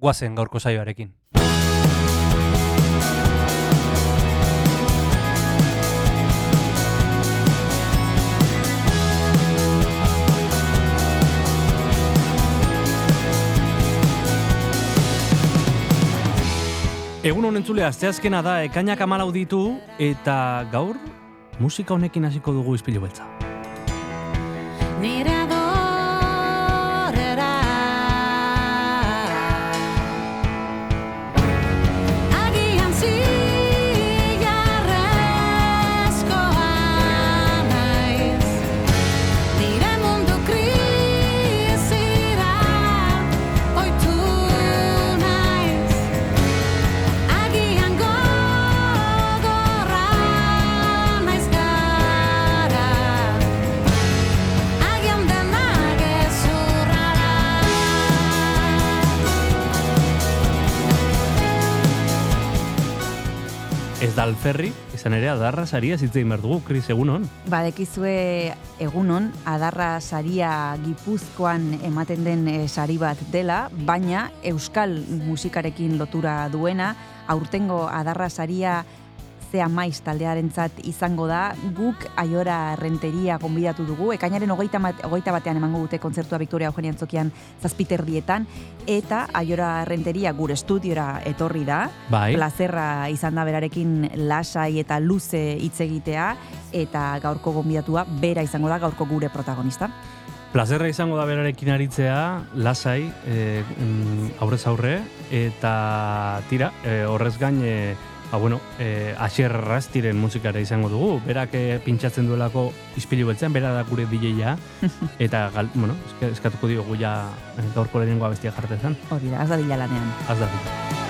guazen gaurko saioarekin. Egun honen zule, asteazkena da, ekainak amalau ditu, eta gaur, musika honekin hasiko dugu izpilu beltza. Nire Ez da alferri, izan ere adarra saria zitzein dugu, Kris, egunon. Badekizue egunon, adarra saria gipuzkoan ematen den eh, sari bat dela, baina euskal musikarekin lotura duena, aurtengo adarra saria zea maiz taldearentzat izango da, guk aiora renteria gonbidatu dugu, ekainaren hogeita, hogeita batean emango dute kontzertua Victoria Eugenia Antzokian zazpiterdietan, eta aiora renteria gure estudiora etorri da, Bai. plazerra izan da berarekin lasai eta luze hitz egitea. Eta gaurko gonbidatua bera izango da gaurko gure protagonista. Plazerra izango da berarekin aritzea, lasai, e, aurrez aurre, eta tira, e, horrez gain, e, ba, bueno, e, Asier Rastiren musikara izango dugu, berak e, pintxatzen duelako izpilu beltzean, bera da gure DJ-a, eta, gal, bueno, eskatuko diogu ja e, gaurko lehenengoa bestia jartezan, Hori da, az da lanean. az da.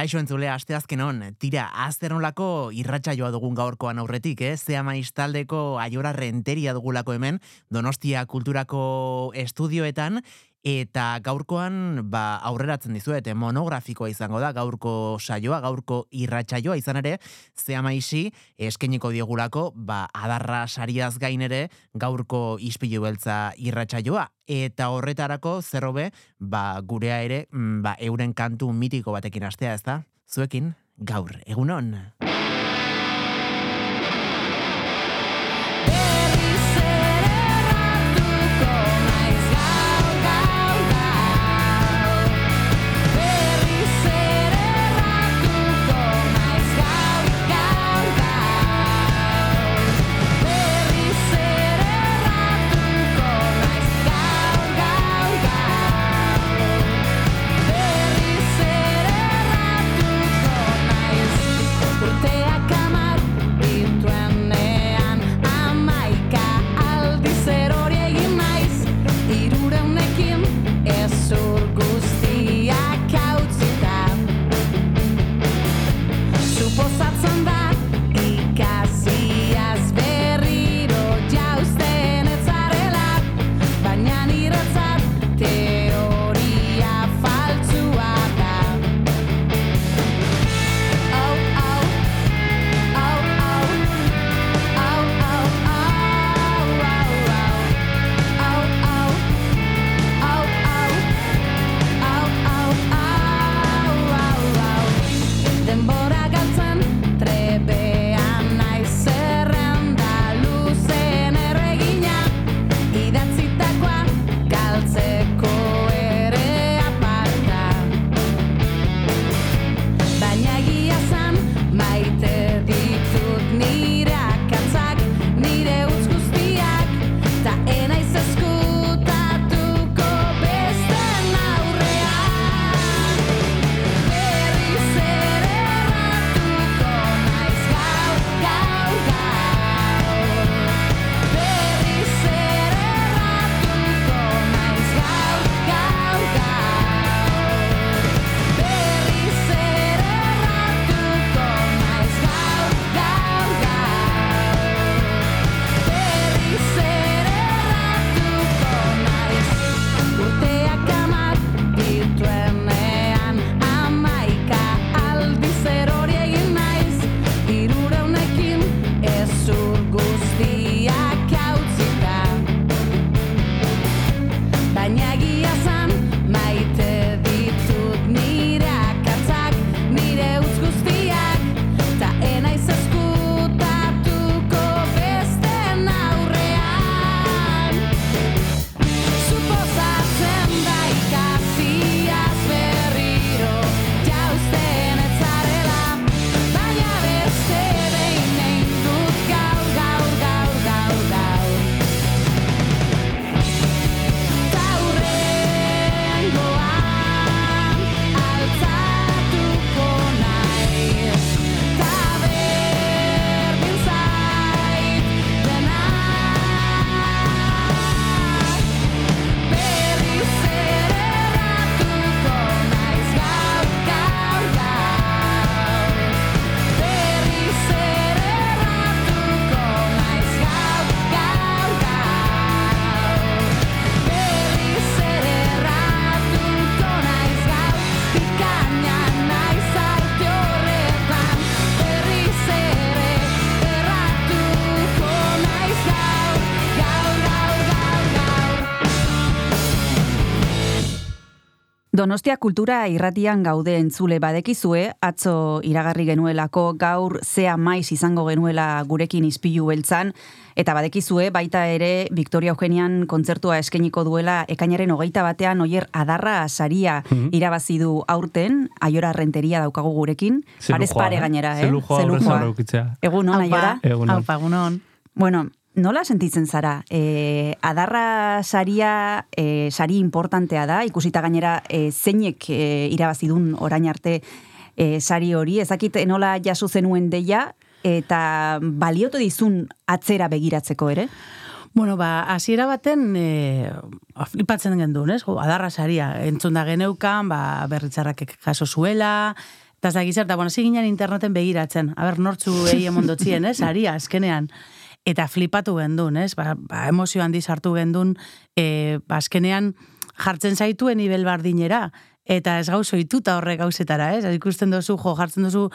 Kaixo entzulea asteazken hon, tira, azter nolako irratsaioa dugun gaurkoan aurretik, eh? Zea maiz taldeko aiora renteria dugulako hemen, Donostia kulturako estudioetan, Eta gaurkoan ba, aurreratzen dizuet, eh, monografikoa izango da, gaurko saioa, gaurko irratsaioa izan ere, zea maisi eskeniko diegulako, ba, adarra sariaz gain ere, gaurko ispilu beltza irratsaioa. Eta horretarako, zerrobe, ba, gurea ere, mm, ba, euren kantu mitiko batekin astea, ez da? Zuekin, gaur, egunon. Donostia kultura irratian gaude entzule badekizue, atzo iragarri genuelako gaur zea maiz izango genuela gurekin izpilu beltzan, eta badekizue baita ere Victoria Eugenian kontzertua eskeniko duela ekainaren hogeita batean oier adarra saria irabazi du aurten, aiora renteria daukagu gurekin, Ze parez lujoa, pare eh? gainera, eh? Ze lujoa Ze aurrez lujoa. aurre ukitzea. Egunon, aiora? Egunon. Aupa, egunon. Bueno, nola sentitzen zara? E, adarra saria, e, sari importantea da, ikusita gainera e, zeinek e, irabazidun orain arte e, sari hori, ezakit nola jaso zenuen deia, eta baliotu dizun atzera begiratzeko ere? Bueno, ba, hasiera baten e, flipatzen gendun, ez? Adarra saria, entzun da geneukan, ba, berritzarrak jaso zuela, eta ez da gizar, eta bueno, hasi ginen interneten begiratzen, aber nortzu egi emondotzien, ez? Saria, azkenean. Eta flipatu gendun, ez? Ba, ba, emozio handi sartu gendun, e, ba, azkenean jartzen zaituen nivel bardinera, eta ez gauz oituta horre gauzetara, ez? Ikusten dozu, jo, jartzen dozu,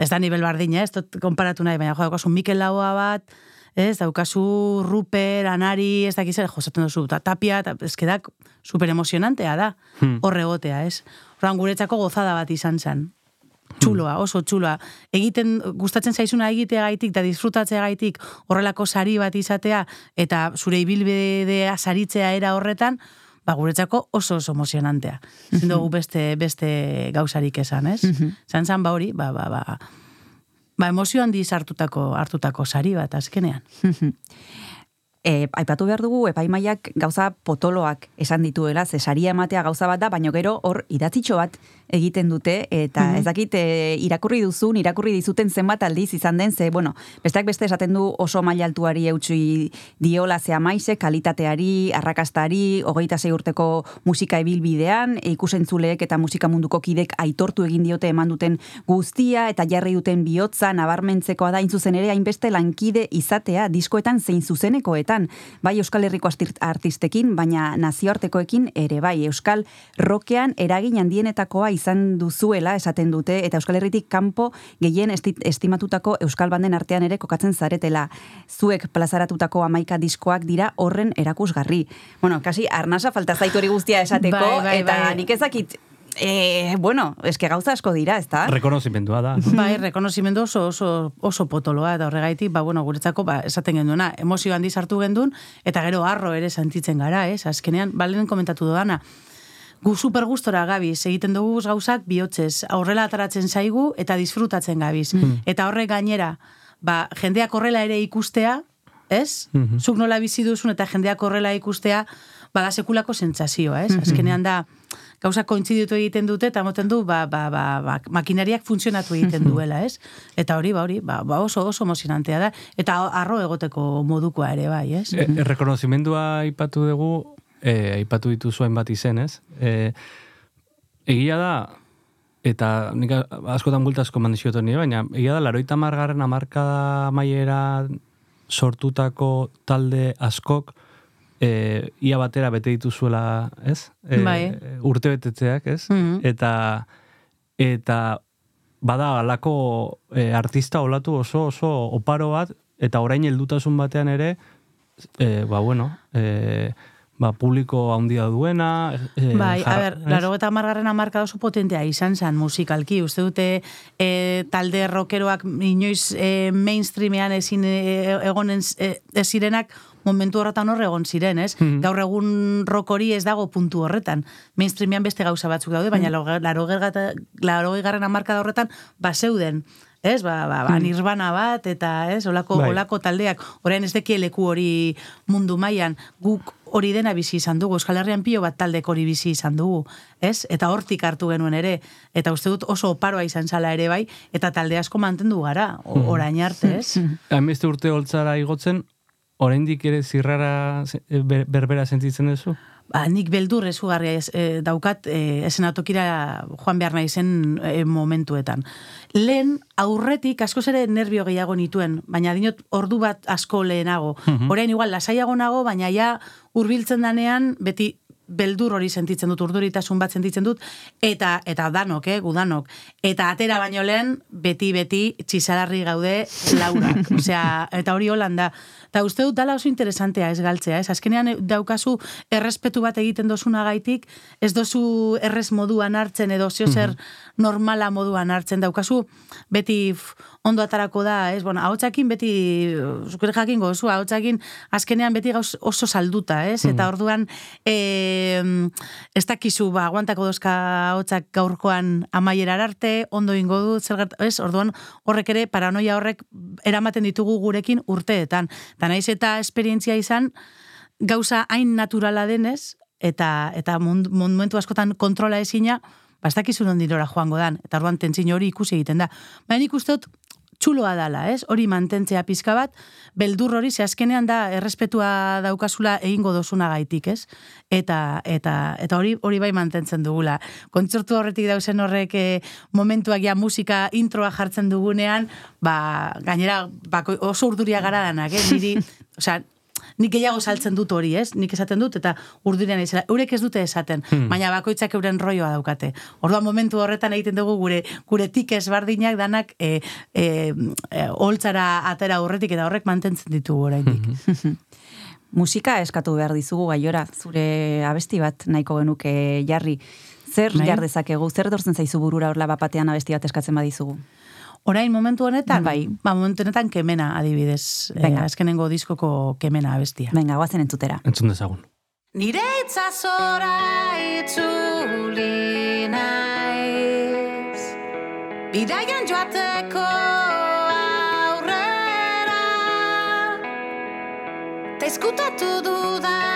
ez da nivel bardina, ez dut konparatu nahi, baina jo, daukazu Mikel Laua bat, ez, daukazu Ruper, Anari, ez dakiz, jo, zaten dozu, ta, tapia, eta ez da super emozionantea da, Hmm. horre egotea, ez? Horran guretzako gozada bat izan zen. Txuloa, oso txuloa. Egiten, gustatzen zaizuna egiteagaitik da disfrutatzeagaitik horrelako sari bat izatea eta zure ibilbidea saritzea era horretan, ba guretzako oso oso emozionantea. Ezin dugu beste beste gauzarik esan, ez? Zan zan ba hori, ba, ba, ba, ba emozio handiz hartutako hartutako sari bat azkenean. E, aipatu behar dugu epaimaiak gauza potoloak esan dituela, ze saria ematea gauza bat da, baino gero hor idatzitxo bat egiten dute, eta ez dakit e, irakurri duzun, irakurri dizuten zenbat aldiz izan den, ze, bueno, besteak beste esaten du oso maila altuari eutxui diola zea maize, kalitateari, arrakastari, hogeita sei urteko musika ebilbidean, e, ikusentzuleek eta musika munduko kidek aitortu egin diote eman duten guztia, eta jarri duten bihotza, nabarmentzekoa da, zuzen ere, hainbeste lankide izatea, diskoetan zein zuzenekoetan, bai Euskal Herriko artistekin, baina nazioartekoekin ere bai, Euskal rokean eragin handienetakoa izan duzuela esaten dute, eta Euskal Herritik kanpo gehien esti- estimatutako Euskal banden artean ere kokatzen zaretela. Zuek plazaratutako amaika diskoak dira horren erakusgarri. Bueno, kasi arnasa falta zaitu hori guztia esateko, Bai, bai, eta bai. nik ezakit, eh, bueno, eske gauza asko dira, ezta? Rekonozimendua da. Bai, rekonozimendu oso, oso, oso potoloa, eta horregaitik, ba, bueno, guretzako, ba, esaten genduena, emozio handi sartu gendun, eta gero arro ere sentitzen gara, ez? Azkenean, balen komentatu dudana, gu super gustora gabiz, egiten dugu gauzak bihotzez, aurrela ataratzen zaigu eta disfrutatzen gabiz. Eta horrek gainera, ba, jendeak horrela ere ikustea, ez? Mhm. Zuk nola bizi duzun eta jendeak horrela ikustea, bada sekulako sentsazioa, ez? Azkenean da, gauza kointziditu egiten dute eta moten du ba, ba, ba, ba, makinariak funtzionatu egiten duela, ez? Eta hori, ba, hori, ba, ba oso oso emozionantea da eta arro egoteko modukoa ere bai, ez? E, e, rekonozimendua aipatu dugu, e, aipatu dituzu hainbat izen, ez? E, egia da, eta nik askotan bulta asko mandiziotu nire, baina egia da, laroita margarren amarkada maiera sortutako talde askok, e, ia batera bete dituzuela, ez? E, Bai. Urte betetzeak, ez? Mhm. Eta, eta bada alako e, artista olatu oso oso oparo bat, eta orain heldutasun batean ere, e, ba bueno, e, ba, publiko handia duena, e, Bai, a jar- ber, ez? laro eta margarren amarka oso potentea izan zen musikalki. Uste dute e, talde rockeroak inoiz e, mainstreamean ezin e, egonen e, ez zirenak momentu horretan hor egon ziren, ez? Mhm. Gaur egun rock hori ez dago puntu horretan. Mainstreamean beste gauza batzuk daude, baina laro, laro garren amarka horretan baseuden. Ez, ba, ba, ba, nirvana bat, eta ez, olako, Bai. olako taldeak, orain ez deki leku hori mundu mailan guk hori dena bizi izan dugu, Euskal Herrian pilo bat taldek hori bizi izan dugu, ez? Eta hortik hartu genuen ere, eta uste dut oso oparoa izan zala ere bai, eta talde asko mantendu gara, o- orain arte, ez? Hainbeste urte holtzara igotzen, oraindik ere zirrara e, ber- berbera sentitzen duzu? Ba, nik beldur ezugarria ez, e, daukat e, esenatokira joan behar nahi zen e, momentuetan. Lehen aurretik askoz ere nervio gehiago nituen, baina dinot ordu bat asko lehenago. Orain igual lasaiago nago, baina ja hurbiltzen danean beti beldur hori sentitzen dut, urduritasun bat sentitzen dut, eta eta danok, eh, gudanok. Eta atera baino lehen, beti, beti, txisalarri gaude laurak. Osea, eta hori holan da. Eta uste dut dala oso interesantea ez galtzea, ez? Azkenean eh, daukazu errespetu bat egiten dozunagaitik, ez dozu errez moduan hartzen edo zeo zer normala moduan hartzen daukazu, beti ondo atarako da, ez? Bueno, ahotsakin beti, zukere jakingo zu, ahotsakin azkenean beti gauz oso salduta, ez? Eta orduan, e, ez dakizu, ba, aguantako dozka ahotsak gaurkoan amaierar arte, ondo ingo du, zer ez? Orduan, horrek ere, paranoia horrek eramaten ditugu gurekin urteetan. Eta naiz eta esperientzia izan, gauza hain naturala denez, eta eta momentu askotan kontrola ezina, ba, ez dakizu nondinora joango dan, eta orduan tentzin hori ikusi egiten da. Baina nik uste dut, txuloa dala, ez? Hori mantentzea pizka bat, beldur hori, ze azkenean da errespetua daukazula egingo dozuna gaitik, ez? Eta, eta, eta hori hori bai mantentzen dugula. Kontzertu horretik dauzen horrek eh, momentuak ja musika introa jartzen dugunean, ba, gainera bako, oso urduria gara danak, eh? Niri, osea, nik gehiago saltzen dut hori, ez? Nik esaten dut, eta urdurean izela. Eurek ez dute esaten, baina bakoitzak euren roioa daukate. Orduan momentu horretan egiten dugu gure gure tikes bardinak danak e, e, e, holtzara atera aurretik eta horrek mantentzen ditugu oraindik. Musika eskatu behar dizugu gaiora, zure abesti bat nahiko genuke jarri. Zer Bai. jar dezakegu, zer dortzen zaizu burura horla bapatean abesti bat eskatzen badizugu? Orain momentu honetan, Bai. ba, momentu honetan kemena adibidez, eh, Venga. azkenengo diskoko kemena abestia. Venga, guazen entzutera. Entzun dezagun. Nire itzazora itzuli naiz Bidaian joateko aurrera Ta izkutatu dudan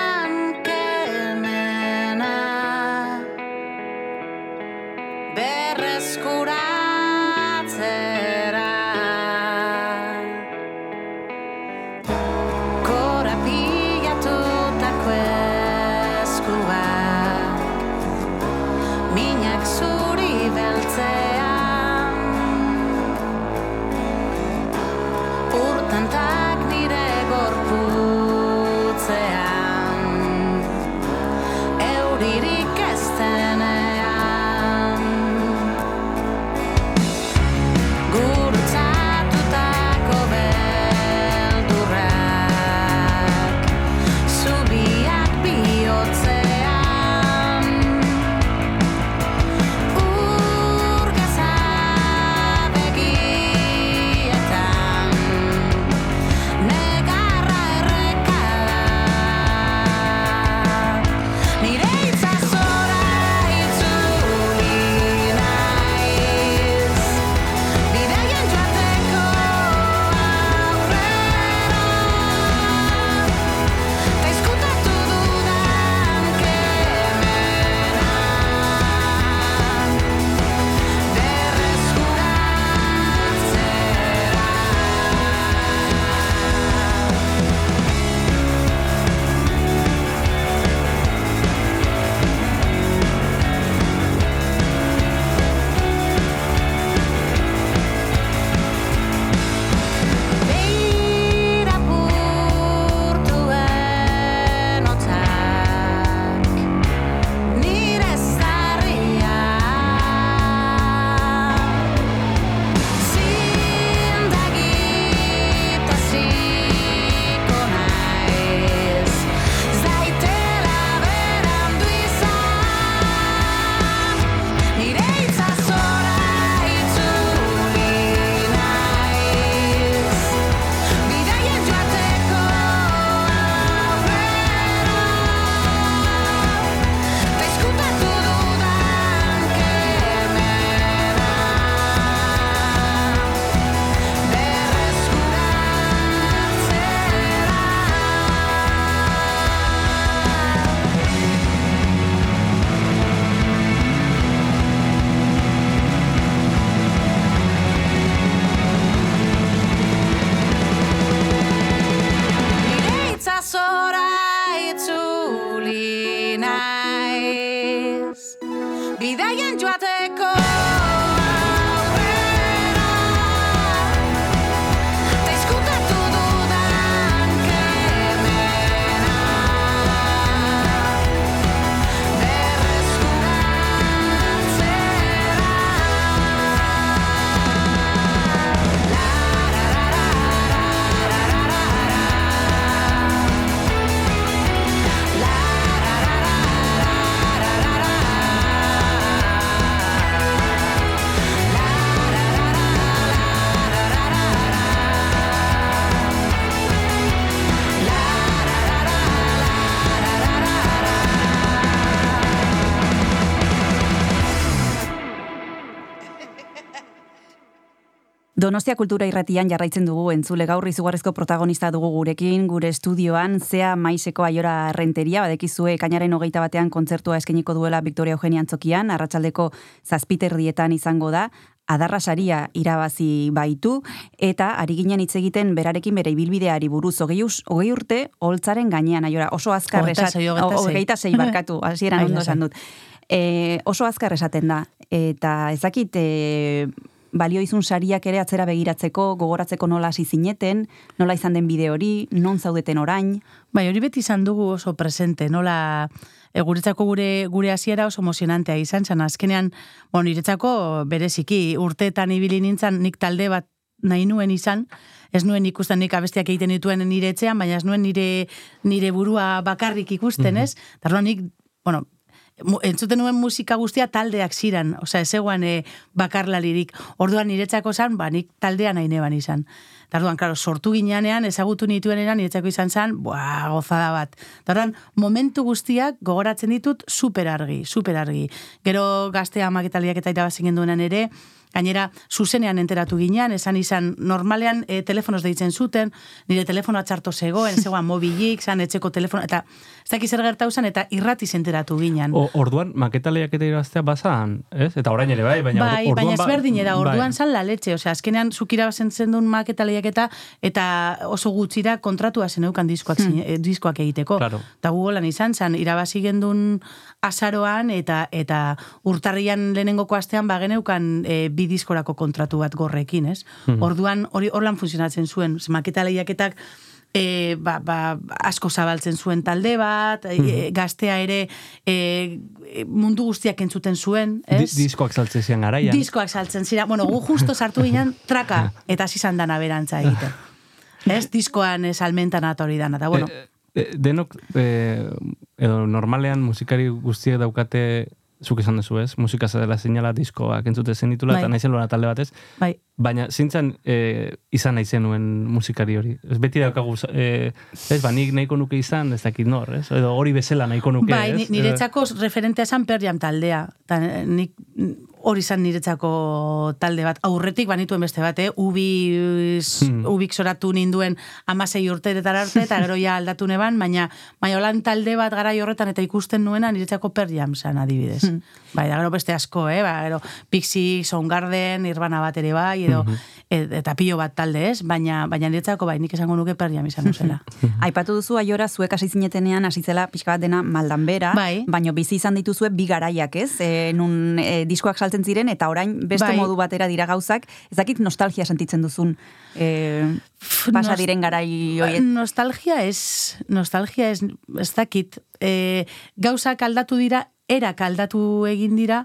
Donostia Kultura Irratian jarraitzen dugu entzule gaur izugarrizko protagonista dugu gurekin, gure estudioan, zea maiseko aiora renteria, badekizue kainaren hogeita batean kontzertua eskeniko duela Victoria Eugenia Antzokian, arratsaldeko zazpiterdietan izango da, adarra saria irabazi baitu, eta ari ginen hitz egiten berarekin bere ibilbideari buruz, hogei, hogei urte, holtzaren gainean, aiora, oso azkar esat- hogeita sei. barkatu, hasieran ondo esan dut. E, oso azkar esaten da, eta ezakit, e, balio izun sariak ere atzera begiratzeko, gogoratzeko nola hasi zineten, nola izan den bide hori, non zaudeten orain. Bai, hori beti izan dugu oso presente, nola e, guretzako gure gure hasiera oso emozionantea izan zen. Azkenean, bueno, niretzako bereziki urteetan ibili nintzen nik talde bat nahi nuen izan, ez nuen ikusten nik abestiak egiten dituen nire etxean, baina ez nuen nire, nire burua bakarrik ikusten, ez? Tarlo nik, bueno, entzuten nuen musika guztia taldeak ziran, osea, ez zegoen e, bakarlaririk. Orduan niretzako zan, ba, nik taldea nahi neban izan. Eta orduan, klaro, sortu ginean, ezagutu nituen eran, niretzako izan zen, buah, gozada bat. Eta orduan, momentu guztiak gogoratzen ditut super argi, super argi. Gero gaztea maketaliak eta irabazik genduenan ere, Gainera, zuzenean enteratu ginean, esan izan, normalean e, telefonoz deitzen zuten, nire telefonoa txarto zegoen, zegoen mobilik, zan etxeko telefono, eta ez dakiz zer gertau zen, eta irratiz enteratu ginean. O, orduan, maketa lehiaketa irabaztea bazan, ez? Eta orain ere bai, baina bai, orduan... baina ba- ezberdin da, orduan bai. zan la letxe, osea, azkenean zukira bazen zendun maketa lehiaketa, eta oso gutxira kontratua zeneukan diskoak, Hmm. eh, diskoak egiteko. Claro. Eta gugolan izan zen, irabazi gendun azaroan, eta eta urtarrian lehenengoko astean bageneukan e, bi diskorako kontratu bat gorrekin, ez? Mhm. Orduan hori horlan funtzionatzen zuen, ze maketa lehiaketak e, ba, ba, asko zabaltzen zuen talde bat, Mhm. e, gaztea ere e, mundu guztiak entzuten zuen, Di, ez? diskoak saltzen zian garaian. Diskoak saltzen zira. Bueno, gu justo sartu ginen traka, eta hasi izan dana berantza egiten. Ez, diskoan salmentan atori dana, eta bueno, E, e, denok, e, edo normalean musikari guztiek daukate, zuk esan duzu ez, musika dela seinala diskoak entzute zenitula, Bai. eta lora talde batez, bai, baina zintzan e, izan nahi zenuen musikari hori. Ez beti daukagu, e, ez, ba, nik nahiko nuke izan, ez dakit nor, ez? Edo hori bezala nahiko nuke, bai, ez? ni- niretzako referentea esan Perjam taldea. Ta, nik hori izan niretzako talde bat. Aurretik banituen beste bat, eh? Ubiz, Hmm. ubik soratu ninduen amasei urteretara arte, eta gero ja aldatu neban, baina, baina holan talde bat garai horretan eta ikusten nuena niretzako Perjam zan adibidez. Bai, da gero beste asko, eh? Ba, gero Pixie, Soundgarden, Nirvana bat ere bai, edo, et- eta pilo bat talde, ez? Baina, baina niretzako bai, nik esango nuke Perjam izan zela. Aipatu duzu aiora zuek hasi zinetenean hasi zela pixka bat dena maldan bera, Bai. baino bizi izan dituzue bi garaiak, ez? E, nun e, diskoak saltzen ziren eta orain beste Bai. modu batera dira gauzak, ez dakit nostalgia sentitzen duzun e, pasa diren garai horiek. Nostalgia ez, nostalgia ez, ez dakit. E, gauzak aldatu dira, erak aldatu egin dira,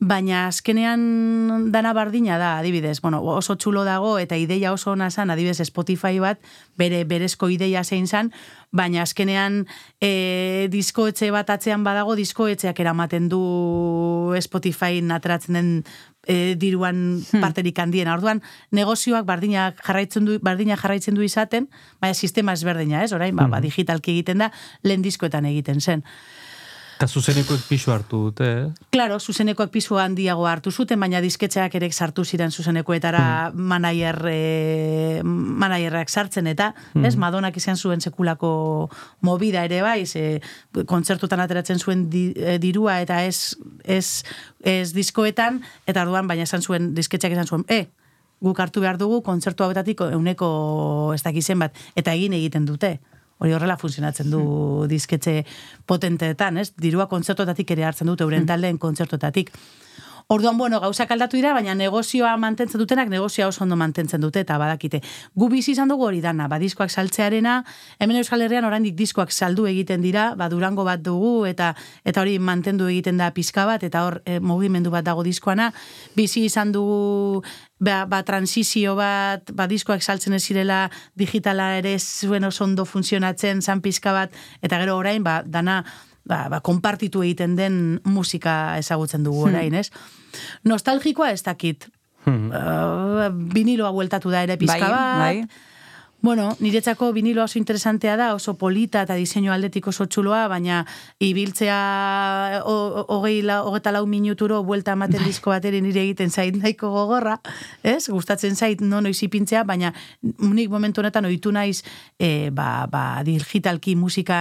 baina azkenean dana bardina da, adibidez, bueno, oso txulo dago eta ideia oso ona zan, adibidez Spotify bat, bere berezko ideia zein zan, baina azkenean e, diskoetxe bat atzean badago, diskoetxeak eramaten du Spotify ateratzen den e, diruan parterik handiena. Orduan, negozioak bardinak jarraitzen du, bardina jarraitzen du izaten, baina sistema ezberdina, ez? Orain, ba, ba, digitalki egiten da, lehen diskoetan egiten zen. Eta zuzenekoek pisu hartu dute, eh? Claro, zuzenekoak pisu handiago hartu zuten, baina disketxeak ere sartu ziren zuzenekoetara manager, e, managerrak sartzen eta, ez, Madonak izan zuen sekulako movida ere bai, ze kontzertutan ateratzen zuen di, e, dirua eta ez, ez, ez diskoetan, eta orduan baina esan zuen, disketxeak izan zuen, e, guk hartu behar dugu kontzertu hauetatik euneko ez dakizen bat, eta egin egiten dute. Hori horrela funtzionatzen du disketxe potenteetan, ez? Dirua kontzertotatik ere hartzen dute, euren taldeen kontzertotatik. Orduan, bueno, gauzak aldatu dira, baina negozioa mantentzen dutenak negozioa oso ondo mantentzen dute eta badakite. Gu bizi izan dugu hori dana, ba, diskoak saltzearena, hemen Euskal Herrian oraindik diskoak saldu egiten dira, ba, durango bat dugu eta eta hori mantendu egiten da pizka bat eta hor e, mugimendu bat dago diskoana. Bizi izan dugu ba, ba transizio bat, ba, diskoak saltzen ez zirela digitala ere zuen oso ondo funtzionatzen, zan pizka bat, eta gero orain, ba, dana ba, ba, konpartitu egiten den musika ezagutzen dugu orain, ez? Nostalgikoa ez dakit. Hmm. Uh, viniloa bueltatu da ere pizka Bai, bat. bai. Bueno, niretzako vinilo oso interesantea da, oso polita eta diseinu aldetik oso txuloa, baina ibiltzea hogei la, hogeta lau minuturo buelta Bai. ematen disko bateri nire egiten zait nahiko gogorra, ez? Gustatzen zait non noiz ipintzea, baina nik momentu honetan ohitu naiz e, ba, ba, digitalki musika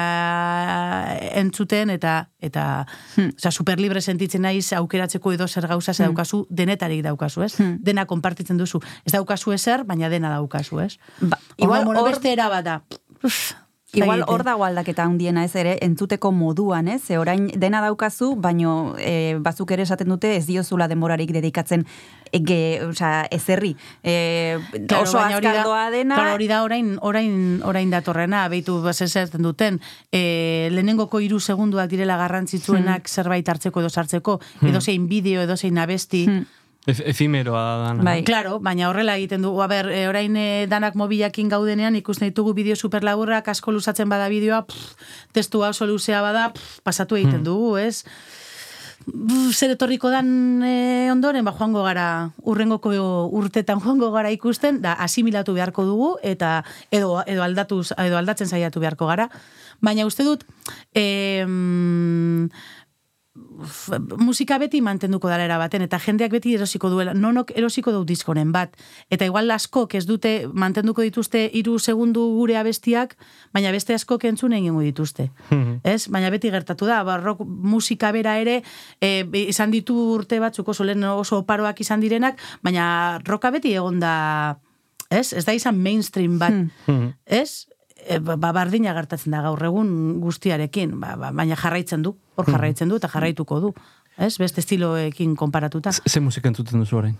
entzuten eta eta Hmm. osea, superlibre sentitzen naiz aukeratzeko edo zer gauza ze daukazu, denetarik daukazu, ez? Hmm. Dena konpartitzen duzu. Ez daukazu ezer, baina dena daukazu, ez? Ba, Igual, bueno, hor- beste era bat da. Uf, Igual hor dago aldaketa handiena ez ere, entzuteko moduan, ez? Ze orain dena daukazu, baino e, bazuk ere esaten dute ez diozula denborarik dedikatzen ege, osea, ezerri. E, Claro, oso azkardoa dena. Claro, hori da orain, orain, orain datorrena, beitu esaten duten, e, lehenengoko hiru segunduak direla garrantzitsuenak zerbait hartzeko edo sartzeko, edo zein bideo, edo zein abesti. Hmm. Ef efimeroa da dana. Bai. Claro, baina horrela egiten dugu, a ber, e, orain e, danak mobilakin gaudenean ikusten ditugu bideo superlaburrak, asko luzatzen bada bideoa, testua oso luzea bada, pff, pasatu egiten dugu, ez? Zer etorriko dan e, ondoren, ba, joango gara, urrengoko urtetan joango gara ikusten, da asimilatu beharko dugu, eta edo, edo, aldatuz, edo aldatzen saiatu beharko gara. Baina uste dut, em, f- musika beti mantenduko dara erabaten, eta jendeak beti erosiko duela, nonok erosiko du diskoren bat. Eta igual askok ez dute mantenduko dituzte hiru segundu gure abestiak, baina beste askok entzun egingo dituzte. ez? Baina beti gertatu da, ba, rock musika bera ere, e, izan ditu urte batzuk oso lehen oso oparoak izan direnak, baina roka beti egon da, ez? Ez da izan mainstream bat, ez? E, ba, ba, bardina gertatzen da gaur egun guztiarekin, ba, ba, baina jarraitzen du, hor jarraitzen du eta jarraituko du. Ez, beste estiloekin konparatuta. Ze musika entzuten duzu orain?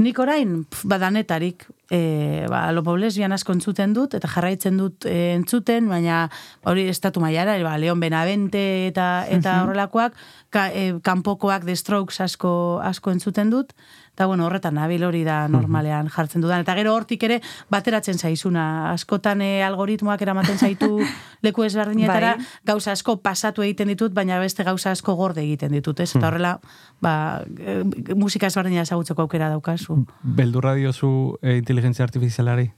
Nik orain, pf, badanetarik, e, ba, lopo lesbian asko entzuten dut, eta jarraitzen dut e, entzuten, baina hori estatu mailara, ba, Leon Benavente eta eta horrelakoak, ka, e, kanpokoak The Strokes asko, asko entzuten dut, eta bueno, horretan nabil hori da normalean jartzen dudan. Eta gero hortik ere bateratzen zaizuna, askotan e, algoritmoak eramaten zaitu leku ezberdinetara, Bai. gauza asko pasatu egiten ditut, baina beste gauza asko gorde egiten ditut, ez? Eta horrela, ba, e, musika ezberdina ezagutzeko aukera daukazu. Beldurra diozu e, inteligentzia artifizialari?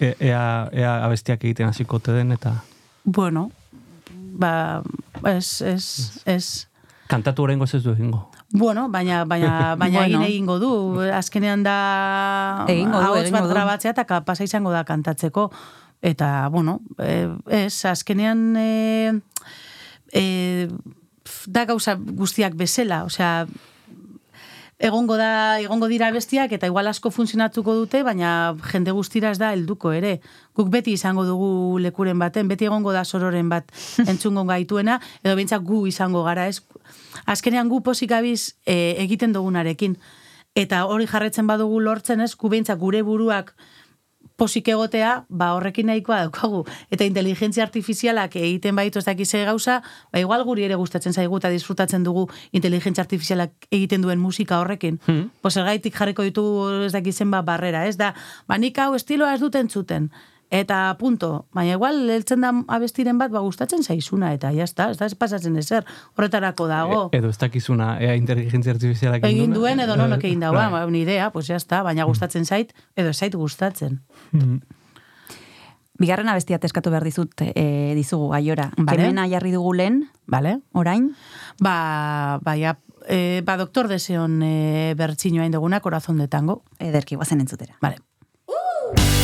E, ea, ea abestiak egiten hasiko ote den eta... Bueno, ba, ez, ez, ez. Kantatu horrengo ez du egingo. Bueno, baina, baina, baina Bueno. egin egingo du. Azkenean da Egingo du, ahots bat grabatzea eta kapasa izango da kantatzeko. Eta, bueno, eh, ez, azkenean eh, eh, da gauza guztiak bezala, osea, egongo da egongo dira bestiak eta igual asko funtzionatuko dute, baina jende guztira ez da helduko ere. Guk beti izango dugu lekuren baten, beti egongo da sororen bat entzungo gaituena, edo behintzat gu izango gara, ez? Azkenean gu posik abiz e, egiten dugunarekin. Eta hori jarretzen badugu lortzen ez, gu behintzat gure buruak posik egotea, ba horrekin nahikoa daukagu. Eta inteligentzia artifizialak egiten baitu ez dakize gauza, ba igual guri ere gustatzen zaigu eta disfrutatzen dugu inteligentzia artifizialak egiten duen musika horrekin. Hmm. Pues ergaitik jarriko ditugu ez dakizen ba barrera, ez da, ba nik hau estiloa ez duten zuten. Eta punto, baina igual heltzen da abestiren bat ba gustatzen zaizuna eta ja está, ez da ez pasatzen ezer. Horretarako dago. E, edo ez dakizuna, ea inteligentzia artifizialak egin duen edo nonok egin daua, Bai. ba, idea, pues ya está, baina gustatzen zait edo zait gustatzen. Bigarren abestia teskatu behar dizut e, dizugu aiora. Vale. Kemena jarri dugu lehen, Vale? orain, Ba, ba, ja, e, ba, doktor deseon e, bertxinoa induguna, corazón de tango. ederki guazen entzutera. Vale. Ta-ta-ra-ra-ra.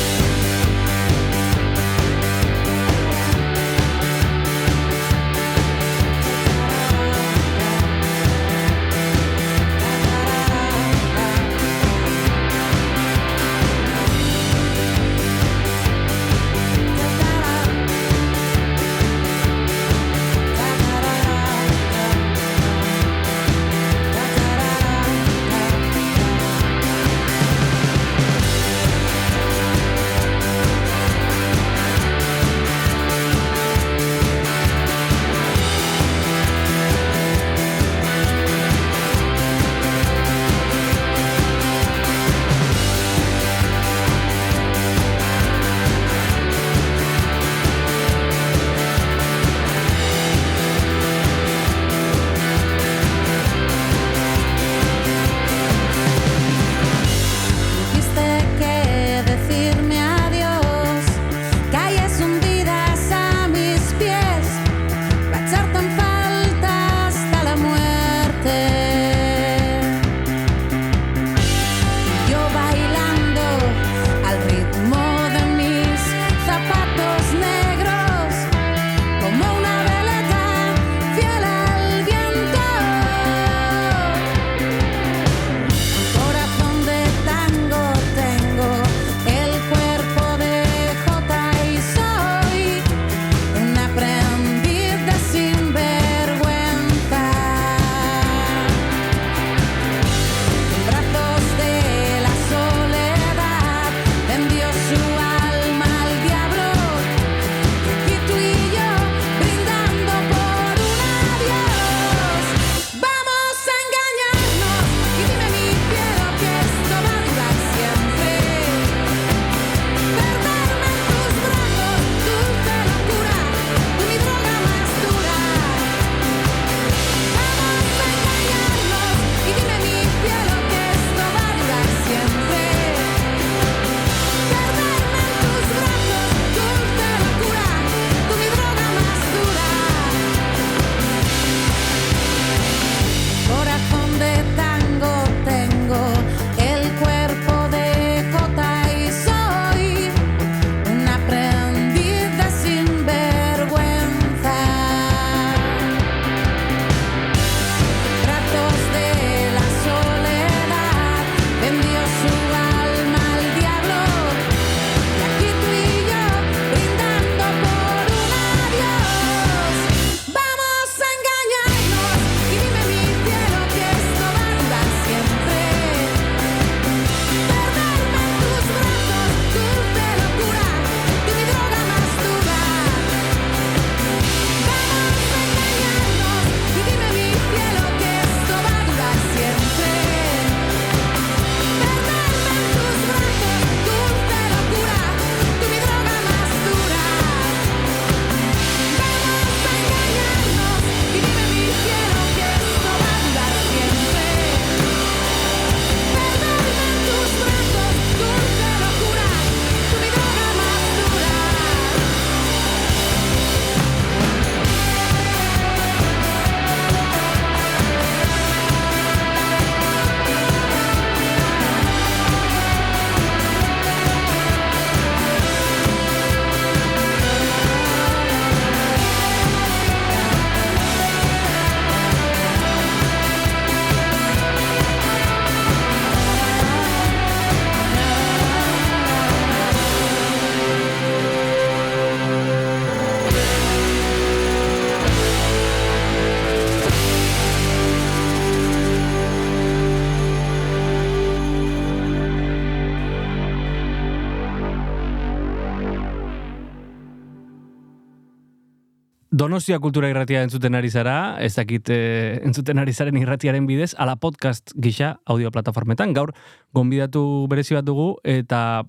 Donostia kultura irratia entzuten ari zara, ez dakit eh, entzuten ari zaren irratiaren bidez, ala podcast gisa audio plataformetan. Gaur, gonbidatu berezi bat dugu, eta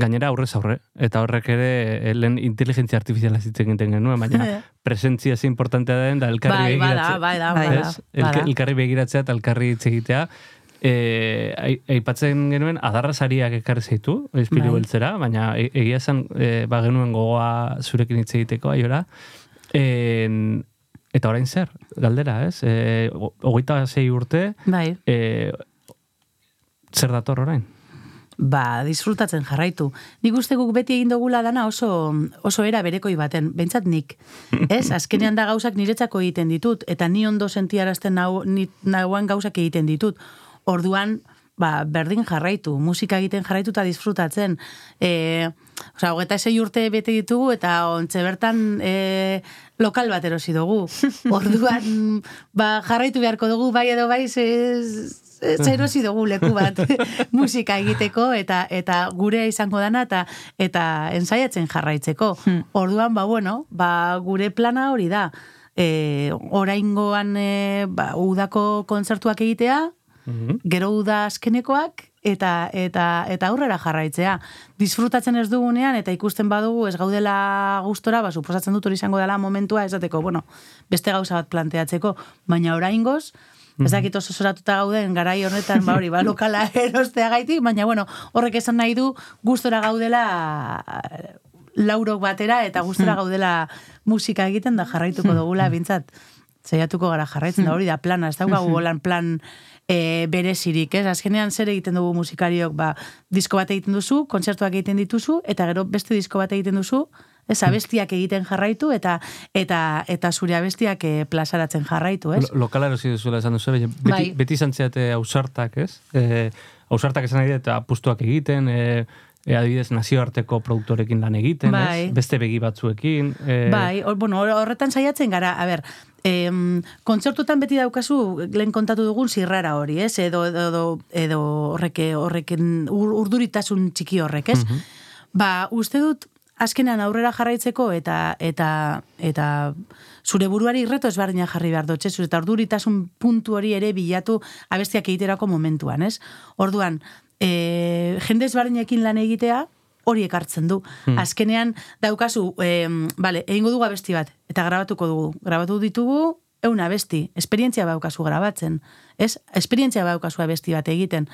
gainera aurrez aurre. Eta horrek ere, eh, lehen inteligentzia artifiziala zitzen egiten genuen, baina presentzia ze importantea den, da elkarri Bai, begiratzea. bai da, Bai, bai da. Ez? Elke- elkarri begiratzea eta elkarri hitz egitea. E, ai- aipatzen genuen adarra sariak ekarri zaitu, espiru Bai. beltzera, baina e- egia esan e, ba genuen gogoa zurekin hitz egiteko aiora. En, eta orain zer, galdera, ez? E, hogeita sei urte, Bai, e, zer dator orain? ba, disfrutatzen jarraitu. Nik uste guk beti egin dugula dana oso, oso era berekoi baten, bentsat nik. Ez, azkenean da gauzak niretzako egiten ditut, eta ni ondo sentiarazten nau, ni, nauan gauzak egiten ditut. Orduan, ba, berdin jarraitu, musika egiten jarraitu eta disfrutatzen. E, Osa, hogeta esei urte bete ditugu eta ontze bertan e, lokal bat erosi dugu. Orduan, ba, jarraitu beharko dugu, bai edo bai, ze, ze erosi dugu leku bat musika egiteko eta eta gure izango dana eta eta ensaiatzen jarraitzeko. Orduan, ba, bueno, ba, gure plana hori da. E, oraingoan e, ba, udako kontzertuak egitea, gero uda azkenekoak eta eta eta aurrera jarraitzea. Disfrutatzen ez dugunean eta ikusten badugu ez gaudela gustora, ba suposatzen dut hori izango dela momentua esateko, bueno, beste gauza bat planteatzeko, baina oraingoz Ez dakit oso soratuta gauden garai honetan, ba hori, ba, lokala erosteagaitik, baina bueno, horrek esan nahi du gustora gaudela eh, laurok batera eta gustora gaudela musika egiten da jarraituko dugula bintzat. Zaiatuko gara jarraitzen da hori da plana, ez daukagu plan e, berezirik, ez? Azkenean zer egiten dugu musikariok, ba, disko bat egiten duzu, kontzertuak egiten dituzu, eta gero beste disko bat egiten duzu, ez abestiak egiten jarraitu, eta eta eta zure abestiak eh, plazaratzen jarraitu, ez? Lo, lokala erosi duzuela esan duzu, beti, Bai. beti izan zeate ausartak, ez? E, ausartak esan nahi eta apustuak egiten, e, e, adibidez nazioarteko produktorekin lan egiten, Bai. ez? Beste begi batzuekin. E, Bai, hor- bueno, hor- horretan saiatzen gara, a ber, em, kontzertutan beti daukazu, lehen kontatu dugun zirrara hori, ez? Edo, edo, edo, edo horreke, horreken ur, urduritasun txiki horrek, ez? Ba, uste dut, azkenean aurrera jarraitzeko eta eta eta zure buruari reto ezberdina jarri behar dut, ez? eta urduritasun puntu hori ere bilatu abestiak egiterako momentuan, ez? Orduan, e, jende ezberdinekin lan egitea, hori ekartzen du. Azkenean daukazu, e, vale, egingo dugu abesti bat, eta grabatuko dugu. Grabatu ditugu, eun abesti, esperientzia daukazu grabatzen. Ez? Esperientzia daukazu abesti bat egiten.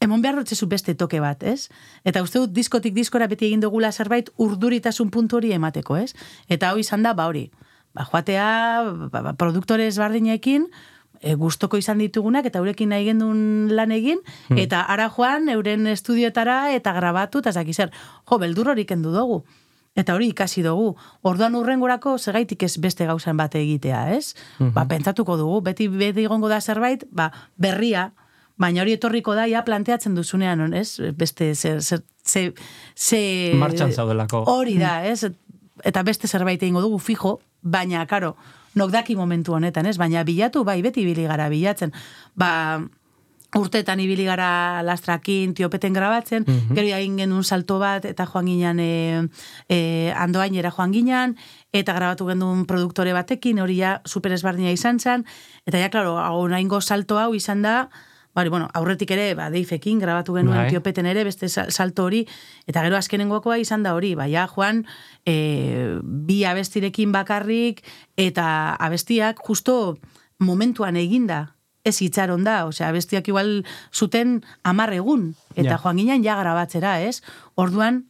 Emon behar dutzezu beste toke bat, ez? Eta uste dut diskotik diskora beti egin dugula zerbait urduritasun puntu hori emateko, ez? Eta hau izan da, ba hori, ba, joatea, ba, ba, produktore ezberdinekin, e, gustoko izan ditugunak, eta eurekin nahi gendun lan egin, eta ara joan, euren estudioetara, eta grabatu, eta zaki zer, jo, beldur hori kendu dugu. Eta hori ikasi dugu. Orduan urrengorako segaitik ez beste gauzan bate egitea, ez? Ba, pentsatuko dugu, beti beti egongo da zerbait, ba, berria, baina hori etorriko da, ja planteatzen duzunean, ez? Beste, ze, ze, ze, ze Martxan zaudelako. Hori da, ez? Eta beste zerbait egingo dugu fijo, baina, karo, nok daki momentu honetan, ez? Baina bilatu, bai, beti ibili gara bilatzen. Ba, urteetan ibili gara lastrakin, tiopeten grabatzen, gero egin genuen salto bat, eta joan ginen e, e, andoainera joan ginen, eta grabatu genuen produktore batekin, hori ja super ezberdina izan zen, eta ja, klaro, hau nahingo salto hau izan da, Bari, bueno, aurretik ere, ba, deifekin, grabatu genuen Bai. tiopeten ere, beste sal- salto hori, eta gero azkenengokoa izan da hori, baina joan, e, bi abestirekin bakarrik, eta abestiak justo momentuan eginda, ez itxaron da, osea, abestiak igual zuten amar egun, eta Ja. joan ginen ja grabatzera, ez? Orduan,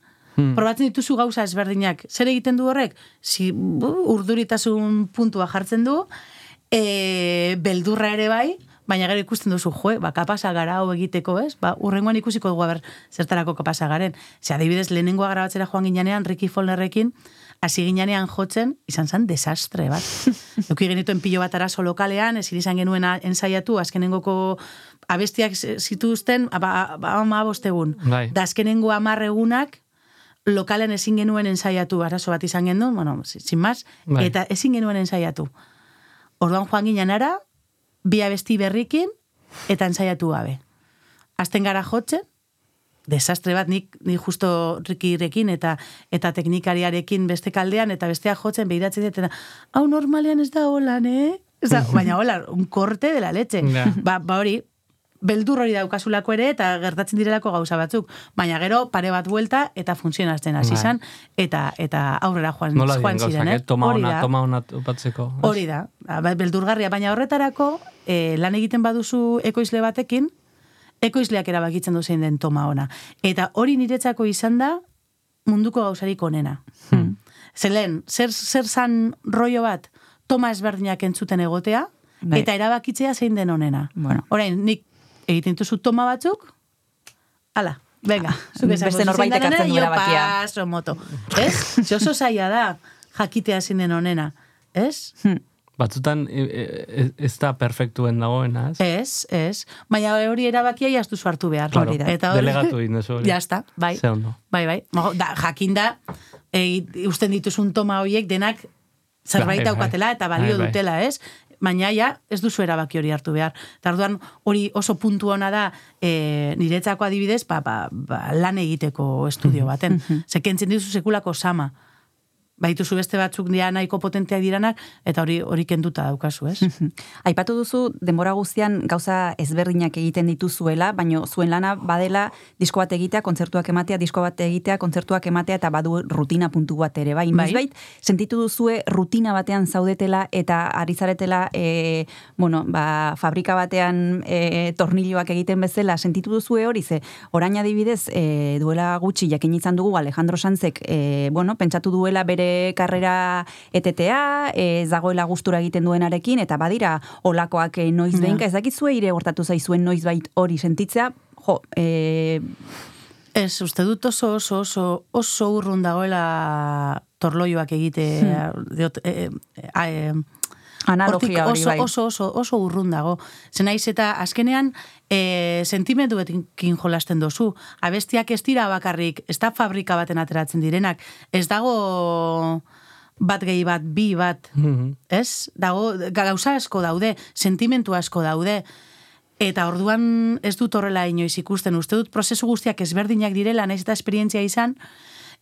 probatzen dituzu gauza ezberdinak. Zer egiten du horrek? Si, urduritasun puntua jartzen du, e, beldurra ere bai, baina gero ikusten duzu, jo, ba, kapasa gara hau egiteko, ez? Ba, urrengoan ikusiko dugu, aber, zertarako kapasa garen. Ze, adibidez, lehenengoa grabatzera joan ginean, Ricky Follnerrekin, hasi ginean jotzen, izan zen desastre bat. Euki genituen pilo bat arazo lokalean, ezin izan genuen ensaiatu, azkenengoko abestiak zituzten, ba, ba, ama bostegun. Bai. Da azkenengo amar egunak, lokalen ezin genuen ensaiatu, arazo bat izan genuen, bueno, si- sin más, Bai. eta ezin genuen ensaiatu. Orduan joan ginen ara, bi abesti berrikin, eta ensaiatu gabe. Azten gara jotzen, desastre bat, nik, nik justo rikirekin eta eta teknikariarekin beste kaldean, eta bestea jotzen behiratzen dut, eta hau normalean ez da holan, eh? Ez da, baina hola, un korte de la leche. Ja. Ba, ba hori, beldur hori daukasulako ere eta gertatzen direlako gauza batzuk. Baina gero pare bat buelta eta funtzionatzen hasi Bai. izan eta eta aurrera joan, Nola joan ziren, eh? eh? Toma Hori ona, da. toma ona topatzeko. ez? Hori da, ba, beldurgarria, baina horretarako e, lan egiten baduzu ekoizle batekin, ekoizleak erabakitzen du zein den toma ona. Eta hori niretzako izan da munduko gauzarik onena. Hmm. Zelen, zer, zer zan rollo bat, toma ezberdinak entzuten egotea, Bai. eta erabakitzea zein den onena. Bueno. Orain, nik egiten duzu toma batzuk, ala, venga, zuk esango, Beste zu norbaitek zein den hartzen du onena, jo erabakia. paso moto. Ez? Oso zaila da, jakitea zein den onena. Ez? Batzutan e, e, ez da perfektuen dagoena, ez? Ez, ez. Baina hori erabakia jaztu hartu behar. Claro, Hori da. Eta hori, delegatu egin duzu hori. Ya está, bai. Ze ondo. Bai, bai. Da, jakin da, e, usten dituzun toma horiek denak zerbait Bai, bai. daukatela eta balio Bai, bai. dutela, ez? Baina ja, ez duzu erabaki hori hartu behar. Eta orduan hori oso puntu ona da e, niretzako adibidez, ba, ba, ba, lan egiteko estudio baten. Zekentzen dizu sekulako sama. Baituzu beste batzuk dira nahiko potenteak diranak, eta hori hori kenduta daukazu, ez? Aipatu duzu denbora guztian gauza ezberdinak egiten dituzuela, baino zuen lana badela disko bat egitea, kontzertuak ematea, disko bat egitea, kontzertuak ematea eta badu rutina puntu bat ere, bai. Bai. Sentitu duzue rutina batean zaudetela eta ari zaretela e, bueno, ba, fabrika batean e, tornilloak egiten bezala, sentitu duzue hori ze, orain adibidez, e, duela gutxi jakin izan dugu Alejandro Sanzek, e, bueno, pentsatu duela bere karrera etetea, e, ez dagoela gustura egiten duenarekin, eta badira olakoak e, noiz Ja. behinka, ez dakizue ire hortatu zaizuen noizbait hori sentitzea, jo, e, Ez, uste dut oso oso oso oso urrun dagoela torloioak egite diot, e, e, a, e, analogia hori oso, bai. oso, oso, oso urrun dago. Zen naiz eta azkenean e, sentimenduekin jolasten dozu. Abestiak ez dira bakarrik, ez da fabrika baten ateratzen direnak. Ez dago bat gehi bat, bi bat, Mhm. ez? Dago, gauza asko daude, sentimentu asko daude. Eta orduan ez dut horrela inoiz ikusten. Uste dut prozesu guztiak ezberdinak direla, naiz eta esperientzia izan,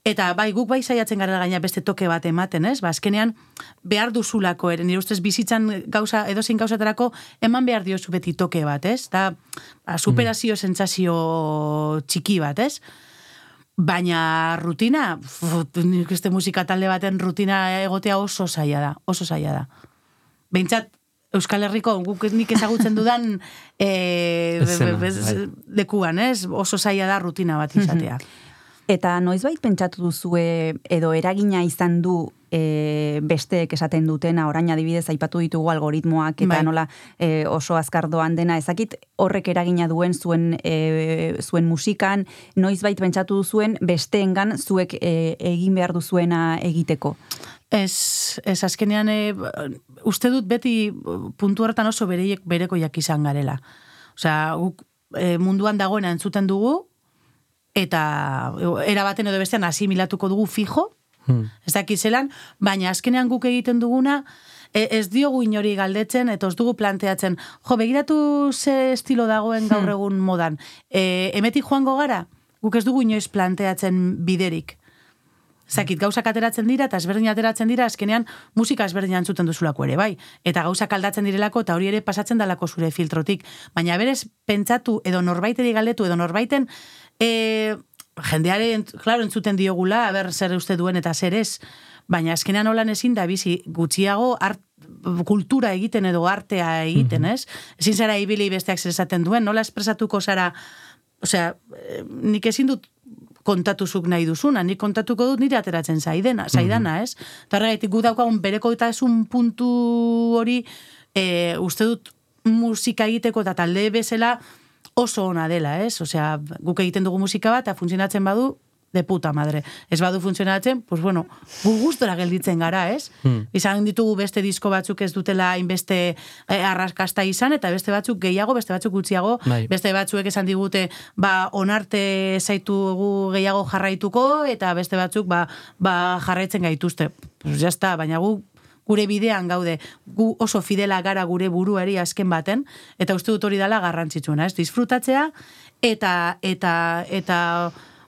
Eta bai, guk bai saiatzen gara gaina beste toke bat ematen, ez? Ba, azkenean behar duzulako ere, nire ustez bizitzan gauza, edozein gauzatarako eman behar diozu beti toke bat, ez? Da, ba, superazio sentsazio txiki bat, ez? Baina rutina, nik uste musika talde baten rutina egotea oso zaila da, oso zaila da. Behintzat, Euskal Herriko, guk nik ezagutzen dudan e, Eszena, bez- lekuan, ez? Oso zaila da rutina bat izatea. Eta noizbait pentsatu duzue edo eragina izan du e, besteek esaten dutena, orain adibidez aipatu ditugu algoritmoak eta Bai. nola e, oso azkar doan dena, ezakit horrek eragina duen zuen e, zuen musikan, noizbait pentsatu duzuen besteengan zuek e, egin behar duzuena egiteko. Ez, ez azkenean e, uste dut beti puntu horretan oso bereiek berekoiak izan garela. Osea, guk e, munduan dagoena entzuten dugu, eta era baten edo bestean asimilatuko dugu fijo, Hmm. ez dakit zelan, baina azkenean guk egiten duguna, e, ez diogu inori galdetzen, eta ez dugu planteatzen, jo, begiratu ze estilo dagoen gaur egun modan. E, emetik joango gara, guk ez dugu inoiz planteatzen biderik. Zakit, gauzak ateratzen dira, eta ezberdin ateratzen dira, azkenean musika ezberdin entzuten duzulako ere, bai. Eta gauzak aldatzen direlako, eta hori ere pasatzen dalako zure filtrotik. Baina berez, pentsatu, edo norbaiteri galdetu, edo norbaiten, e, jendeare, klaro, entzuten diogula, ber zer uste duen eta zer ez. Baina azkenean holan ezin da bizi gutxiago art, kultura egiten edo artea egiten, ez? Ezin zara ibili besteak zer esaten duen, nola espresatuko zara, osea, eh, nik ezin dut kontatuzuk nahi duzuna, nik kontatuko dut nire ateratzen zaidena, zaidana, ez? Eta horregaitik gu daukagun bereko eta esun puntu hori e, uste dut musika egiteko eta talde bezala oso ona dela, ez? Osea, guk egiten dugu musika bat, eta funtzionatzen badu, de puta madre. Ez badu funtzionatzen, pues bueno, gu gustora gelditzen gara, ez? Izan ditugu beste disko batzuk ez dutela hainbeste eh, arraskasta izan, eta beste batzuk gehiago, beste batzuk gutxiago, Bai. beste batzuek esan digute, ba, onarte zaitugu gehiago jarraituko, eta beste batzuk, ba, ba jarraitzen gaituzte. Pues ya está, baina gu gure bidean gaude, gu oso fidela gara gure buruari azken baten, eta uste dut hori dela garrantzitsuena, ez? Disfrutatzea, eta, eta, eta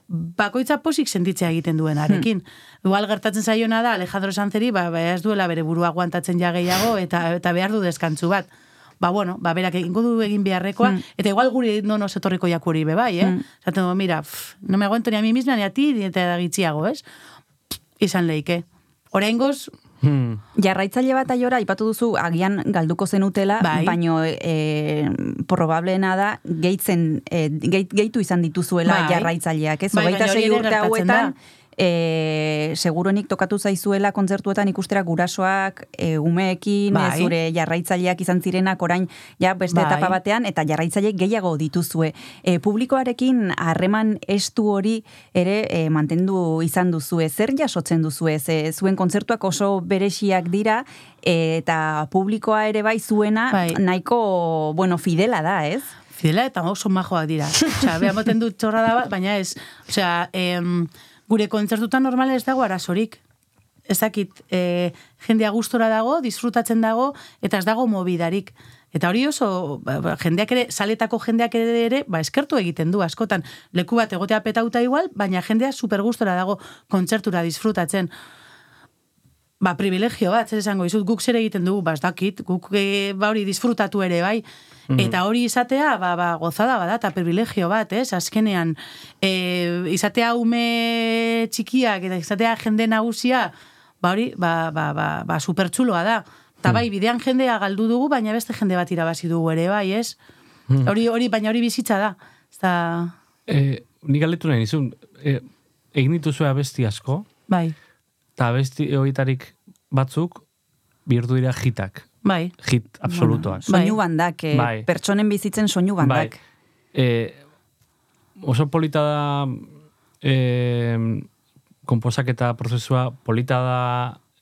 bakoitza posik sentitzea egiten duenarekin. Igual gertatzen zaiona da Alejandro Sanzeri, ba, ba ez duela bere burua aguantatzen ja gehiago eta eta behar du deskantzu bat. Ba, bueno, ba, berak egingo du egin beharrekoa, Hmm. eta igual guri no nos etorriko jakuri be bai, eh? Hmm. Zaten du, mira, pff, no me aguanto ni a mí misma ni a ti, ni eta gitxiago, ez? Izan leike. Oraingoz, Hmm. Jarraitzaile bat aiora, aipatu duzu, agian galduko zenutela, Bai. baino e, probableena da, gehitzen, e, gehitu izan dituzuela Bai. jarraitzaileak, ez? Bai, Hogeita hori sei urte hauetan, da. E, seguronik tokatu zaizuela kontzertuetan ikustera gurasoak, e, umeekin, Bai. e, zure jarraitzaileak izan zirenak orain, ja beste Bai. etapa batean, eta jarraitzaile gehiago dituzue. E, publikoarekin harreman estu hori ere e, mantendu izan duzue. Zer jasotzen duzue? Ze, zuen kontzertuak oso beresiak dira, e, eta publikoa ere bai zuena Bai. nahiko, bueno, fidela da, ez? Fidela eta oso majoak dira. Osea, beha moten dut txorra da baina ez. Osea, em, gure kontzertutan normalen ez dago arazorik. Ez dakit, e, jendea gustora dago, disfrutatzen dago, eta ez dago mobidarik. Eta hori oso, ba, ba, jendeak ere, saletako jendeak ere, ere ba, eskertu egiten du, askotan. Leku bat egotea petauta igual, baina jendea super gustora dago kontzertura disfrutatzen ba, privilegio bat, zer esango izut, guk zer egiten dugu, ba, ez dakit, guk e, ba, hori disfrutatu ere, bai, eta hori izatea, ba, ba, gozada bada, eta privilegio bat, ez, azkenean, e, izatea ume txikiak, eta izatea jende nagusia, ba, hori, ba, ba, ba, ba supertxuloa da. Eta bai, bidean jendea galdu dugu, baina beste jende bat irabazi dugu ere, bai, ez? Hori, hori, baina hori bizitza da. Ez da, E, nik galdetu nahi nizun, e, egin dituzue abesti asko, bai, eta abesti horietarik batzuk bihurtu dira hitak, bai, hit absolutoak. Bai. Soinu bandak, e, Bai. pertsonen bizitzen soinu bandak. Bai. E, oso polita da e, komposaketa prozesua, polita da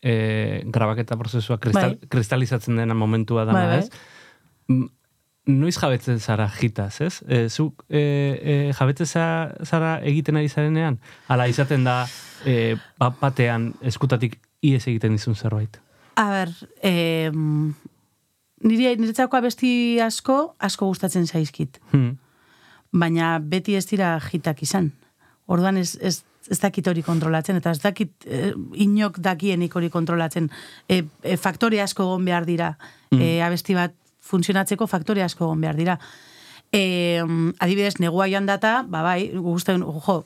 e, grabaketa prozesua kristal, Bai. kristalizatzen dena momentua dana, Bai, bai. ez? Noiz jabetzen zara hitaz, ez? E, zuk e, e, jabetzen za- zara egiten ari zarenean? Hala izaten da e, bat batean eskutatik ies egiten dizun zerbait. A ber, eh, niri, niretzako abesti asko, asko gustatzen zaizkit. Hmm. Baina beti ez dira jitak izan. Orduan ez, ez, ez dakit hori kontrolatzen, eta ez dakit eh, inok dakienik hori kontrolatzen. E, e, faktore asko egon behar dira. E, abesti bat funtzionatzeko faktore asko egon behar dira. E, adibidez, negua joan data, ba bai, gusten, jo,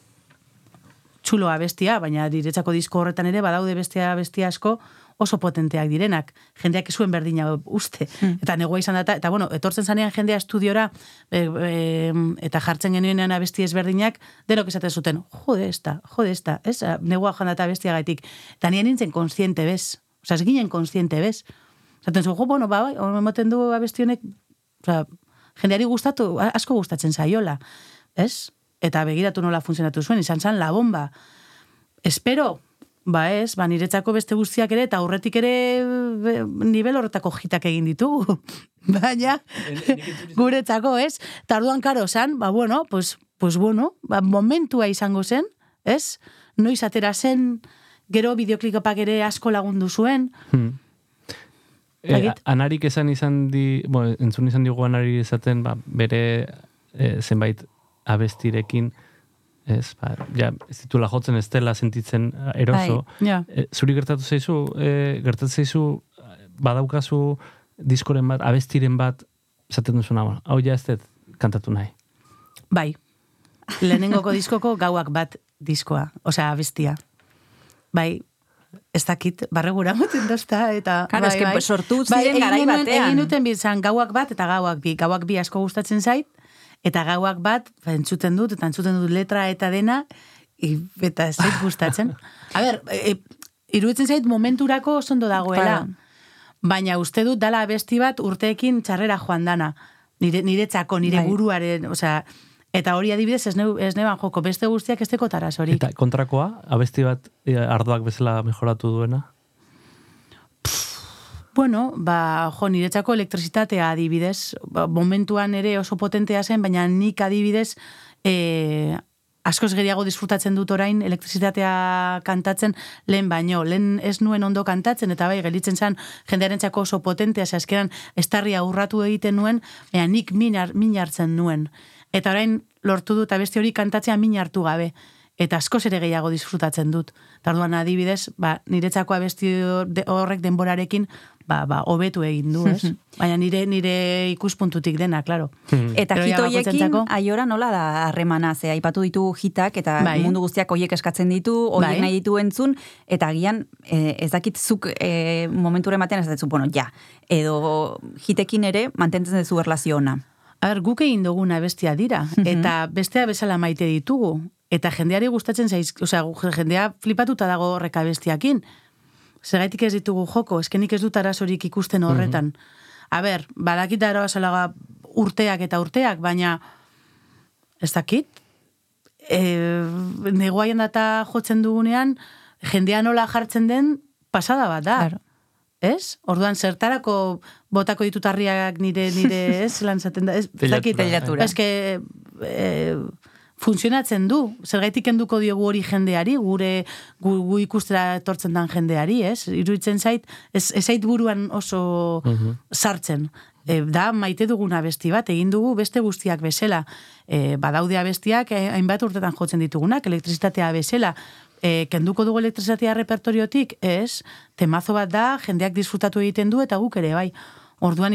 txulo abestia, baina diretzako disko horretan ere badaude bestia abestia asko oso potenteak direnak. Jendeak zuen berdina uste. Eta negua izan data, eta bueno, etortzen zanean jendea estudiora e, e, eta jartzen genuenean abesti ezberdinak, denok esaten zuten, jode esta, jode esta, ez? Negua joan data abestia gaitik. Eta nien nintzen konstiente bez. Osa, ez ginen konstiente bez. Zaten zu, jo, bueno, ba, bai, hor ematen du abesti honek, osa, jendeari gustatu, asko gustatzen zaiola, ez? Eta begiratu nola funtzionatu zuen, izan zen la bomba. Espero, ba ez, ba niretzako beste guztiak ere, eta aurretik ere be, nivel horretako jitak egin ditugu. Baina, guretzako, ez? Eta orduan karo zan, ba bueno, pues, pues bueno, ba, momentua izango zen, ez? Noiz atera zen, gero bideoklikopak ere asko lagundu zuen, Hmm. E, anarik esan izan di, bueno, entzun izan digu anari esaten, ba, bere e, zenbait abestirekin, ez, ba, ja, ez ditula jotzen ez dela sentitzen eroso. ja. E, zuri gertatu zaizu, e, gertatu zaizu, badaukazu diskoren bat, abestiren bat, esaten duzuna, bueno, hau ja ez dut kantatu nahi. Bai. Lehenengoko diskoko gauak bat diskoa, osea, abestia. Bai, ez dakit, barregura moten dozta, eta... Claro, bai, bai. sortu Bai, ziren egin garai batean. Egin duten bizan gauak bat eta gauak bi. Gauak bi asko gustatzen zait, eta gauak bat, ba, entzuten dut, eta entzuten dut letra eta dena, eta ez zait gustatzen. A ber, e, iruditzen zait momenturako oso ondo dagoela. Baina uste dut dala abesti bat urteekin txarrera joan dana. Nire, niretzako, nire Bai. buruaren, osea, eta hori adibidez ez, neu, ez neban joko, beste guztiak ez teko tarasorik. Eta kontrakoa, abesti bat e, ardoak bezala mejoratu duena. Bueno, ba, jo, niretzako elektrizitatea adibidez, ba, momentuan ere oso potentea zen, baina nik adibidez, e, askoz gehiago disfrutatzen dut orain elektrizitatea kantatzen lehen baino. Lehen ez nuen ondo kantatzen, eta bai, gelitzen zen jendearentzako oso potentea, ze azkenan estarria urratu egiten nuen, baina nik min, min hartzen nuen. Eta orain lortu dut abesti hori kantatzea min hartu gabe. Eta askoz ere gehiago disfrutatzen dut. Tarduan adibidez, ba, niretzako abesti horrek denborarekin, ba, ba, hobetu egin du, ez? Baina nire nire ikuspuntutik dena, claro. Eta hit ja hoiekin, bakoitzentzako- aiora nola da harremana, ze aipatu ditu hitak, eta Bai. mundu guztiak hoiek eskatzen ditu, hoiek Bai. nahi ditu entzun, eta agian eh, ez dakit zuk eh, momenture ematean ez dut, bueno, ja, edo hitekin ere mantentzen duzu erlazio ona. A ber, guk egin duguna bestia dira, eta bestea bezala maite ditugu. Eta jendeari gustatzen zaiz, osea, jendea flipatuta dago horreka bestiakin. Zergaitik ez ditugu joko, eskenik ez dut arazorik ikusten horretan. A ber, badakit arazoa urteak eta urteak, baina ez dakit, e, negoaien data jotzen dugunean, jendea nola jartzen den pasada bat da. Claro. Ez? Orduan, zertarako botako ditut harriak nire, nire, ez, lan zaten da, ez, ez dakit, que, e, funtzionatzen du. Zergaitik kenduko diogu hori jendeari, gure gu, gu ikustera etortzen dan jendeari, ez? Iruditzen zait, ez, ez zait buruan oso sartzen. E, da, maite duguna besti bat, egin dugu beste guztiak bezala. E, badaude abestiak, eh, hainbat urtetan jotzen ditugunak, elektrizitatea bezala. E, kenduko dugu elektrizitatea repertoriotik, ez? Temazo bat da, jendeak disfrutatu egiten du, eta guk ere, bai. Orduan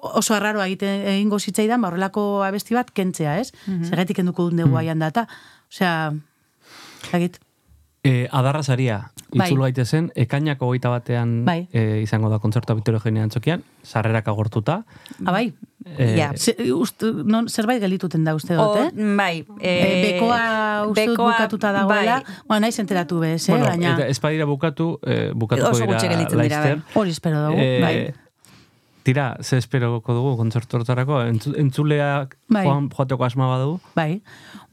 oso arraroa egiten egingo zitzaidan, ba horrelako abesti bat kentzea, ez? Zergatik kenduko dut dugu haian data. Osea, zagit. E, adarra saria, Bai. itzulu gaitezen, ekainako goita batean Bai. e, izango da kontzertua Vitorio Eugenia antzokian, sarrerak agortuta. Ah, bai. E, Ja. Ze, ust, non, zerbait gelituten da uste dut, eh? Bai. E, eh, bekoa uste bekoa, bukatuta dagoela, bai. bueno, naiz enteratu bez, eh? bueno, baina ez badira bukatu, e, bukatuko Oso dira dira, bai. Leicester. hori espero dugu, bai. Tira, ze esperoko dugu kontzertu horretarako, Entzu, entzuleak Bai. joan, joateko asma badu. Bai.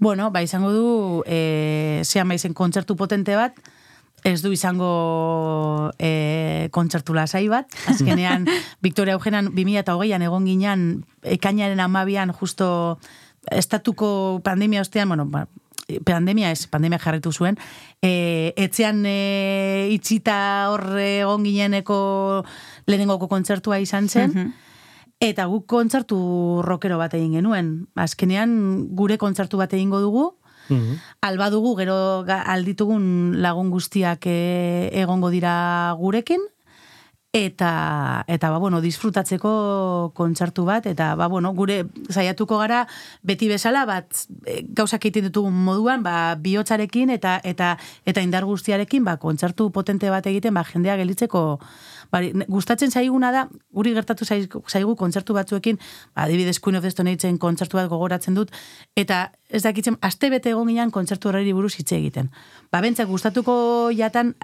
Bueno, ba, izango du, e, zean baizen kontzertu potente bat, ez du izango e, kontzertu lasai bat. Azkenean, Victoria Eugenan 2008an egon ginean, ekainaren amabian, justo estatuko pandemia ostean, bueno, ba, pandemia ez, pandemia jarritu zuen, e, etzean e, itxita hor egon gineneko lehenengoko kontzertua izan zen, Eta guk kontzertu rockero bat egin genuen. Azkenean gure kontzertu bat egingo dugu, Mhm. alba dugu gero alditugun lagun guztiak e, egongo dira gurekin, eta eta ba bueno, disfrutatzeko kontzertu bat eta ba bueno, gure saiatuko gara beti bezala bat e, gauzak egiten ditugun moduan, ba bihotzarekin eta eta eta indar guztiarekin ba kontzertu potente bat egiten ba jendea gelitzeko Bari, gustatzen zaiguna da, guri gertatu zaigu, zaigu kontzertu batzuekin, ba, adibidez Queen of the Stone kontzertu bat gogoratzen dut, eta ez dakitzen, aste bete egon ginean kontzertu horreri buruz hitz egiten. Ba, bentsat gustatuko jatan,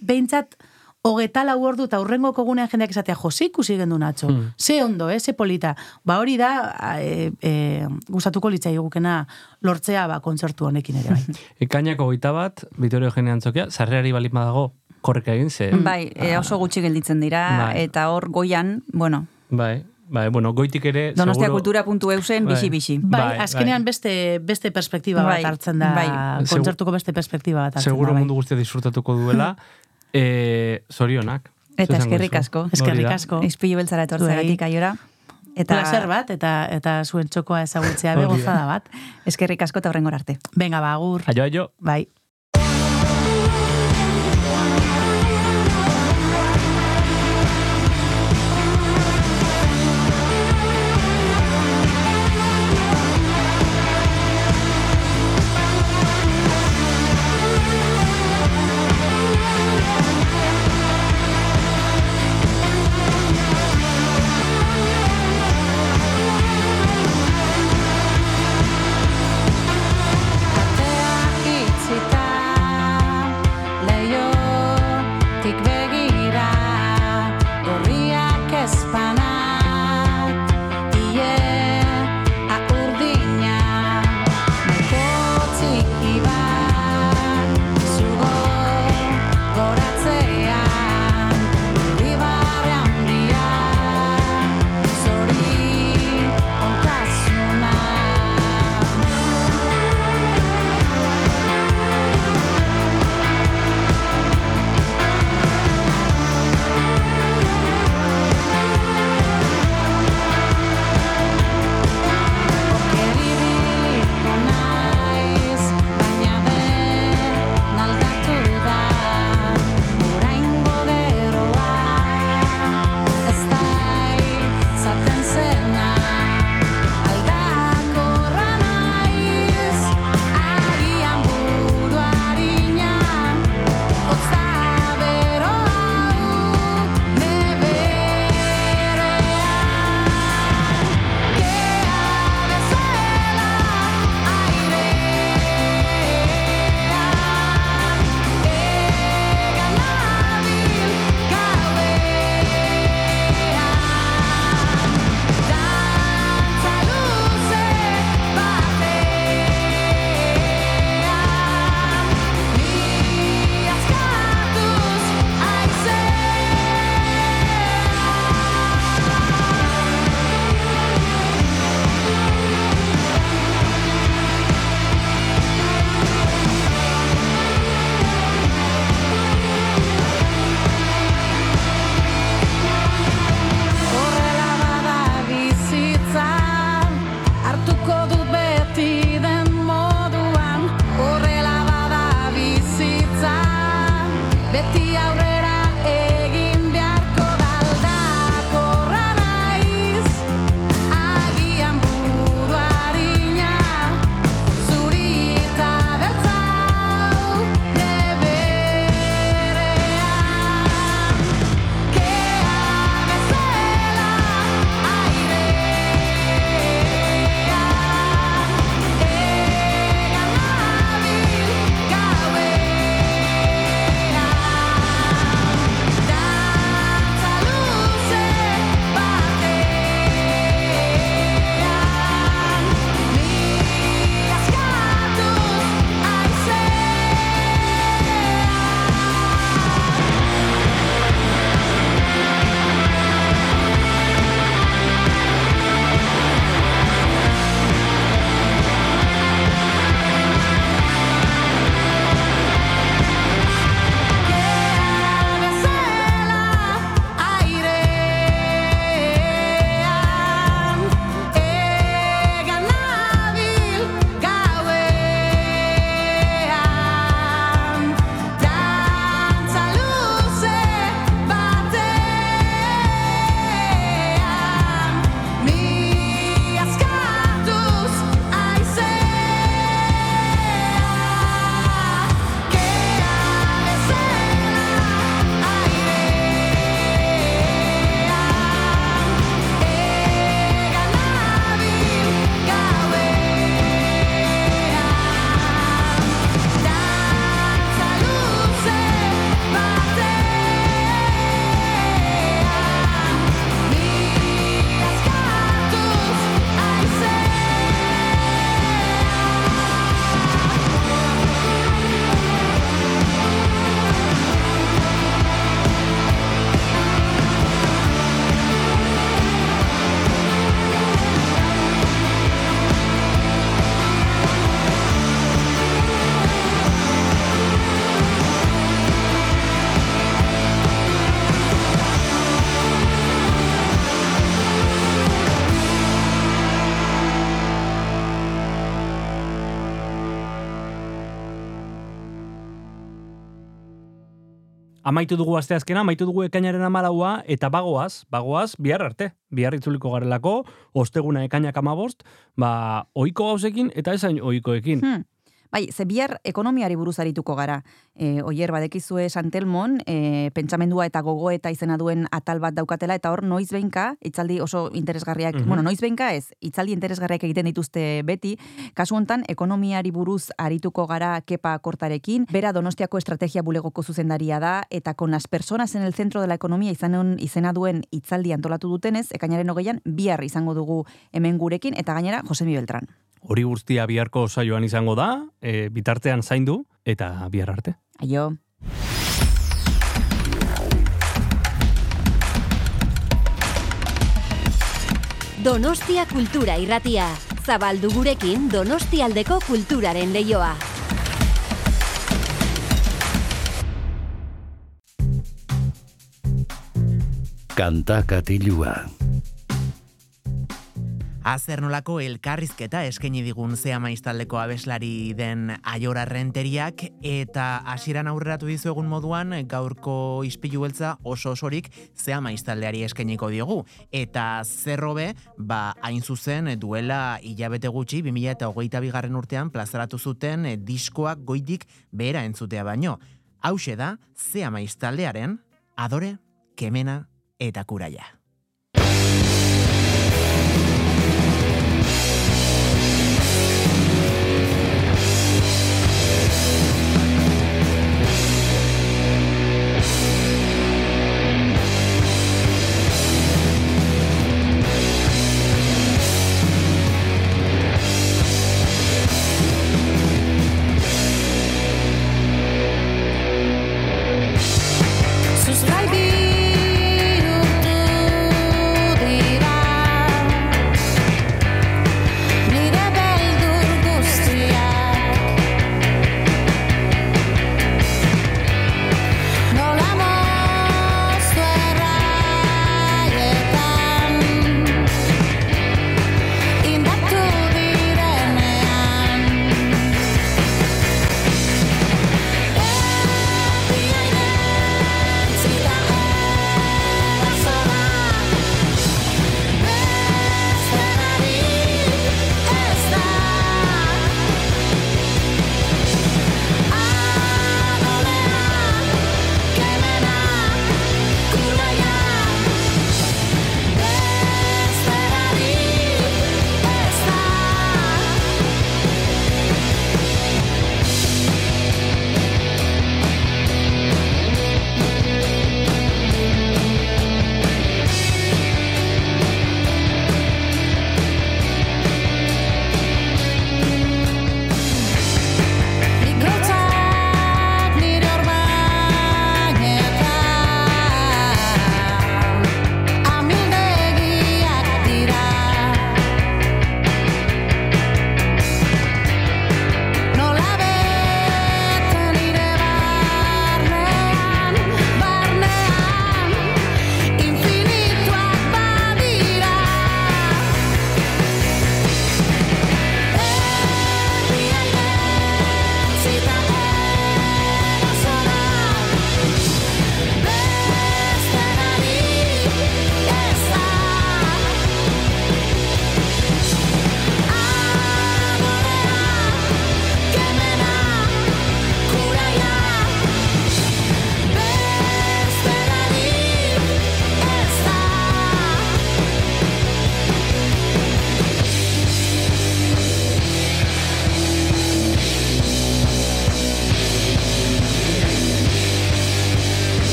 behintzat, hogeta lau ordu eta urrengoko gunean jendeak esatea, jose ikusi gendu natxo, ze ondo, eh, ze polita. Ba hori da, e, e, gustatuko litzai gukena lortzea ba, kontzertu honekin ere bai. Ekainako goita bat, Vitorio Eugenia antzokia, sarrerari balin badago, korreka egin ze. Bai, eh, oso gutxi gelditzen dira, Bai. eta hor goian, bueno, Bai, bai, bueno, goitik ere, Donostia seguro- kultura.eusen Bai. bixi-bixi. Bai, Bai, azkenean bai. beste beste perspektiba Bai, bat hartzen da, bai. kontzertuko beste perspektiba bat hartzen Seguro da. bai. mundu guztia disfrutatuko duela. e, zorionak. Eta eskerrik asko. Eskerrik asko. Izpilu beltzara etortzeagatik aiora. Eta Placer bat, eta eta zuen txokoa ezagutzea begozada bat. eskerrik asko eta horrengor arte. Venga, ba, agur. Aio, aio. Bai. Amaitu dugu asteazkena, amaitu dugu ekainaren amalaua, eta bagoaz, bagoaz, bihar arte. Bihar itzuliko garelako, osteguna ekainak amabost, ba, oiko gauzekin eta esain oikoekin. Hmm. Bai, ze bihar ekonomiari buruz arituko gara. E, oier, badekizue Santelmon, e, pentsamendua eta gogoeta izena duen atal bat daukatela, eta hor noiz behinka, itzaldi oso interesgarriak, Mhm. bueno, noiz behinka ez, itzaldi interesgarriak egiten dituzte beti, kasu hontan ekonomiari buruz arituko gara kepa kortarekin, bera donostiako estrategia bulegoko zuzendaria da, eta con las personas en el centro de la economia izanen, izena duen itzaldi antolatu dutenez, ekainaren hogeian, bihar izango dugu hemen gurekin, eta gainera, Josemi Beltran. Hori guztia biharko saioan izango da, e, bitartean zaindu, eta bihar arte. Aio. Donostia Kultura Irratia. Zabaldu gurekin Donostialdeko kulturaren leioa. Kanta katilua. Azer nolako elkarrizketa eskaini digun zea maiztaldeko abeslari den aiora renteriak eta hasieran aurreratu dizu egun moduan gaurko ispilu beltza oso osorik zea maiztaldeari eskainiko diogu. Eta zerrobe, ba, hain zuzen duela hilabete gutxi 2008 bigarren urtean plazaratu zuten diskoak goitik behera entzutea baino. Hauxe da, zea maiztaldearen, adore, kemena eta kuraia.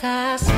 casa.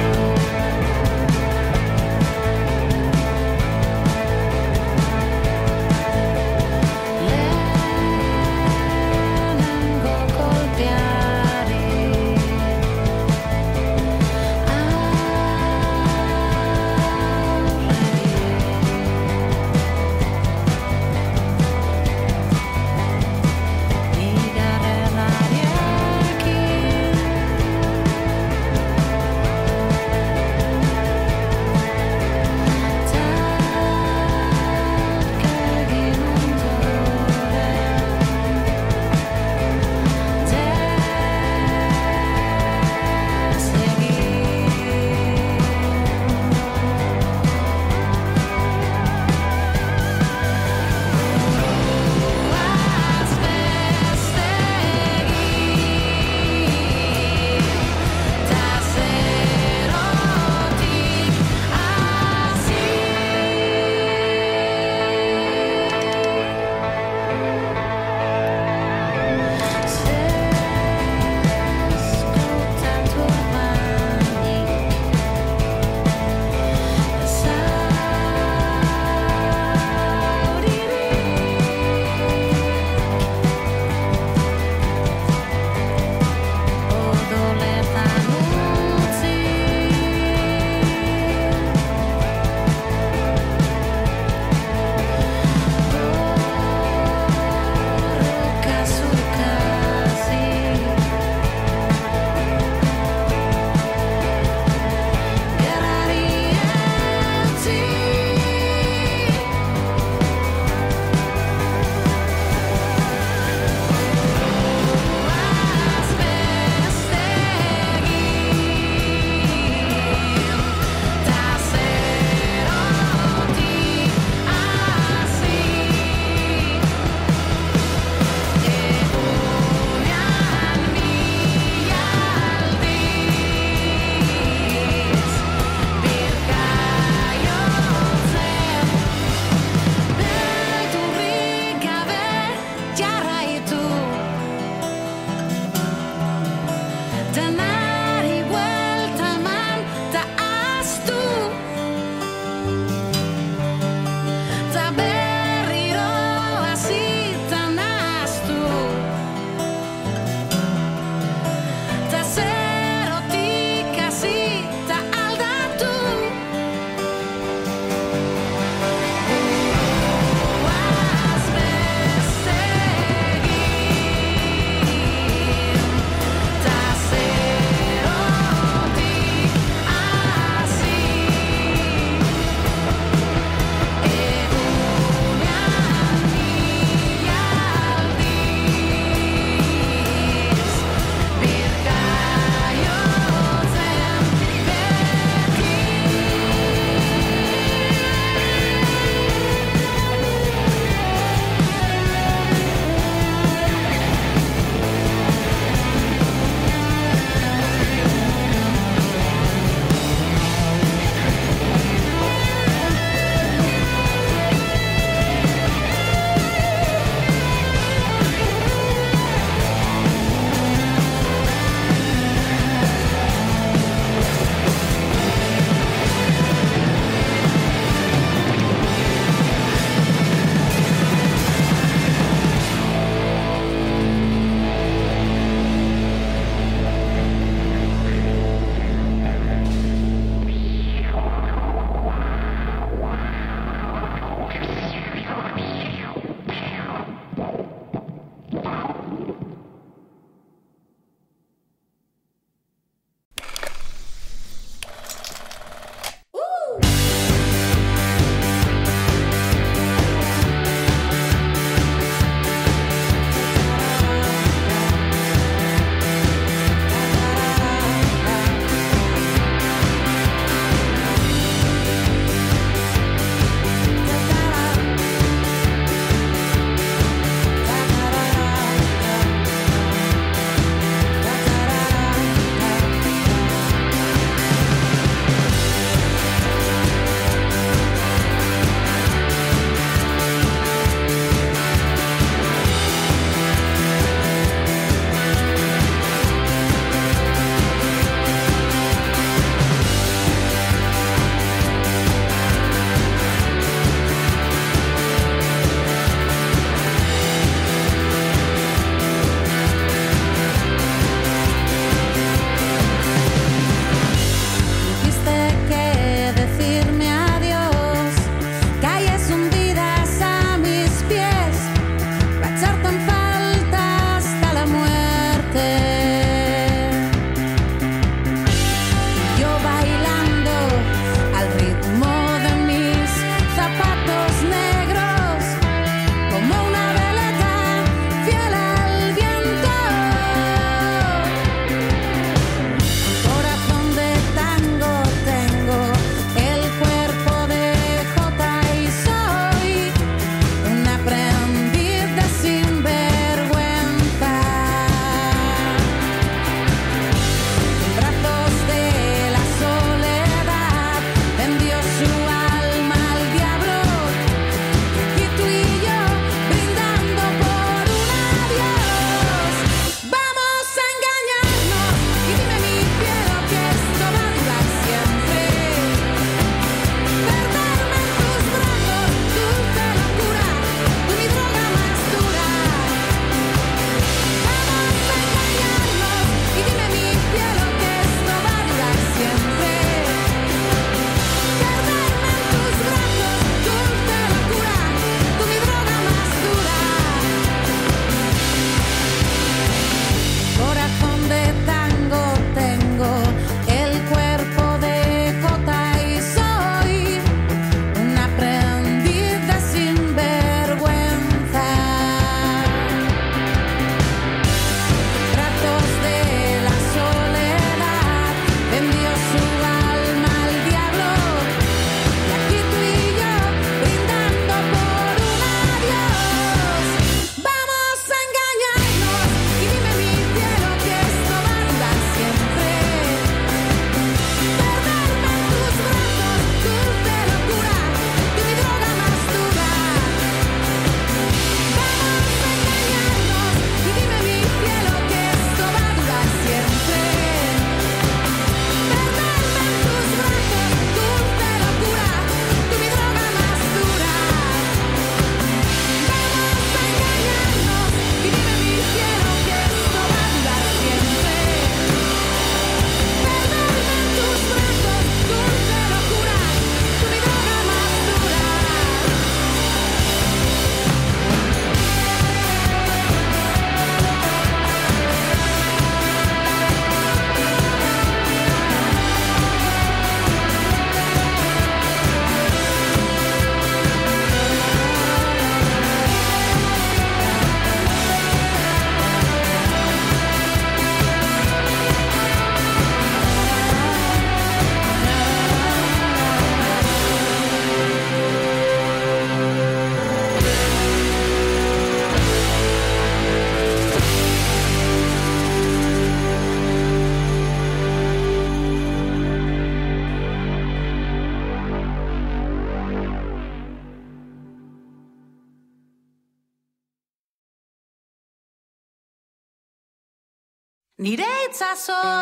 Nire itzazora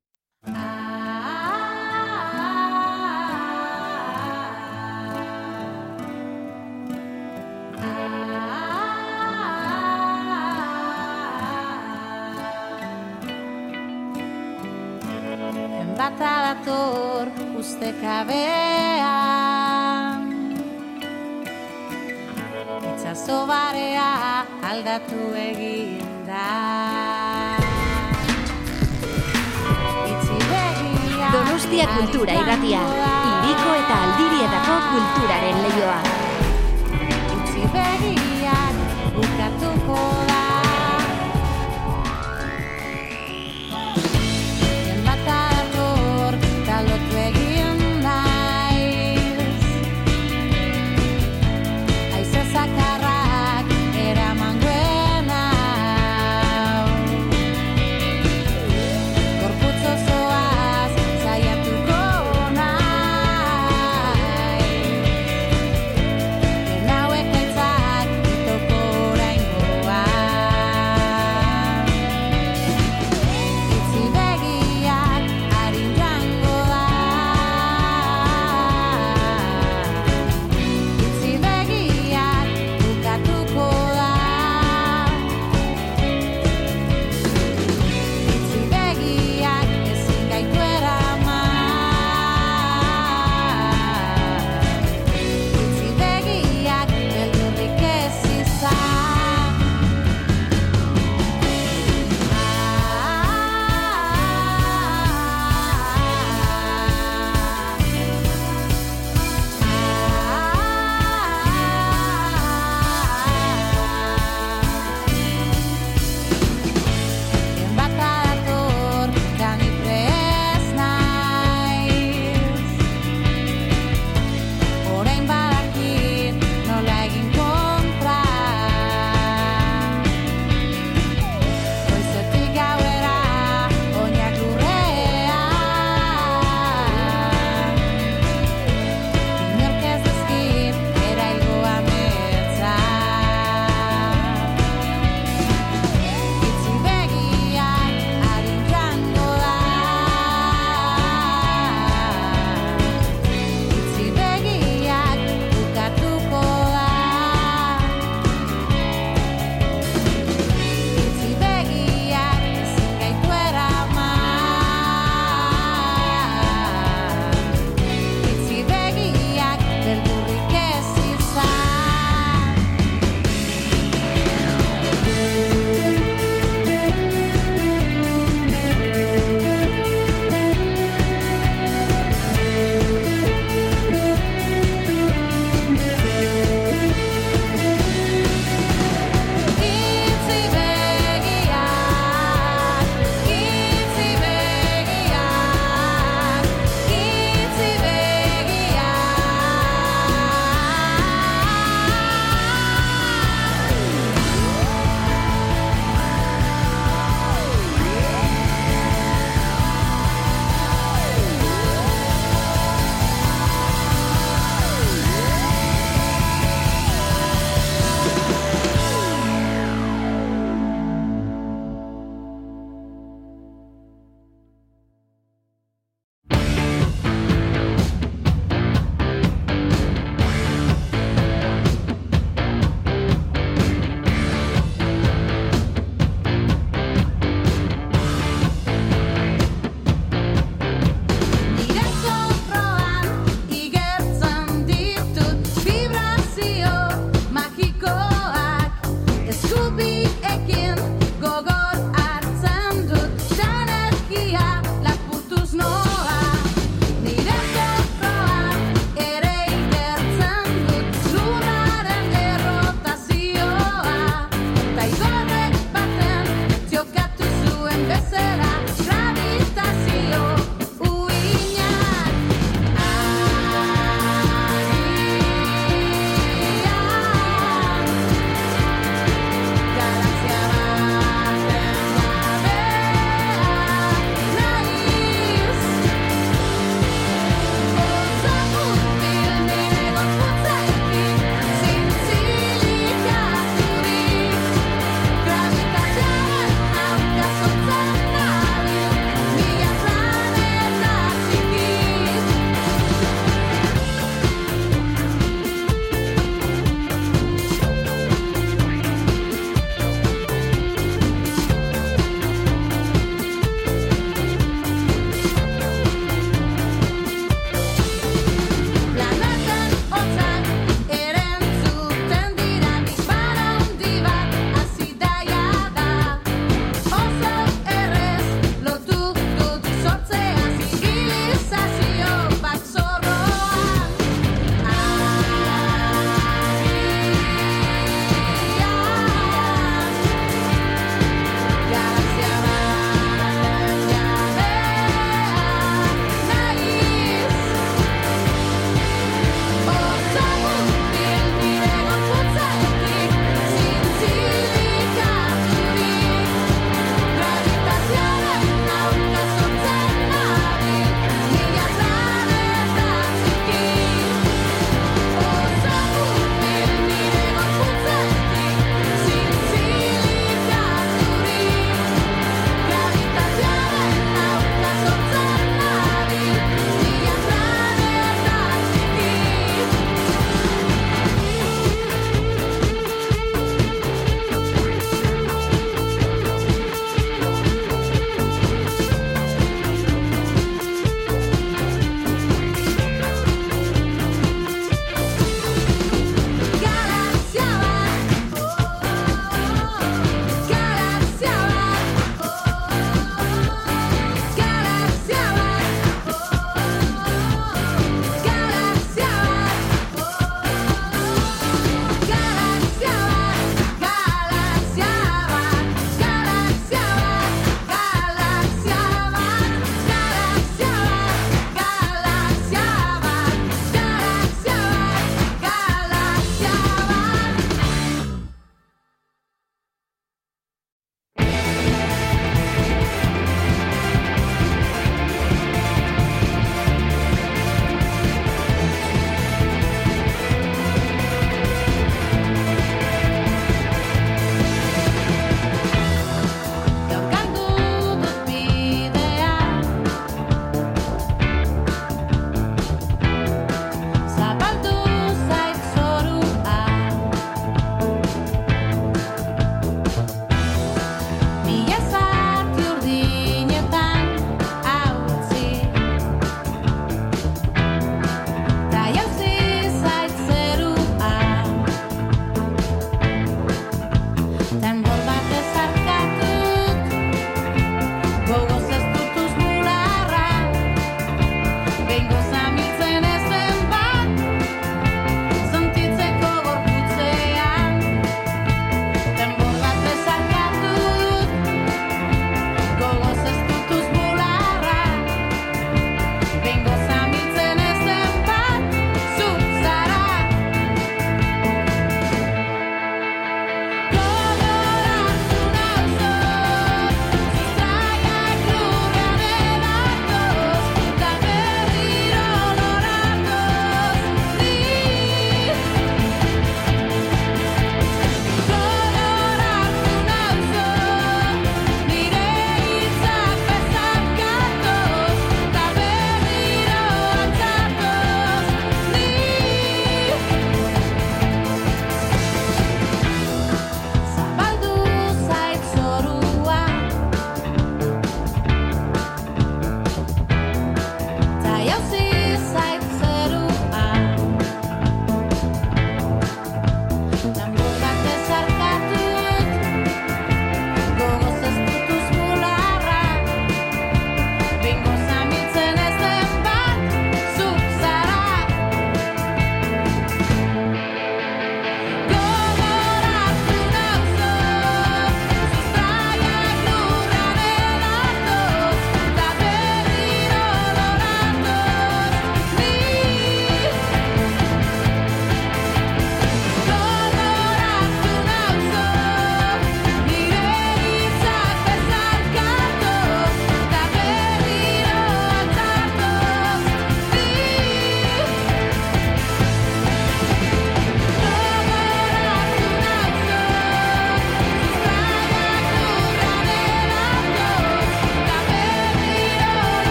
Dator ustekabean Itxaso barea aldatu egin da. Donostia kultura irratia, iriko eta aldirietako kulturaren leioa.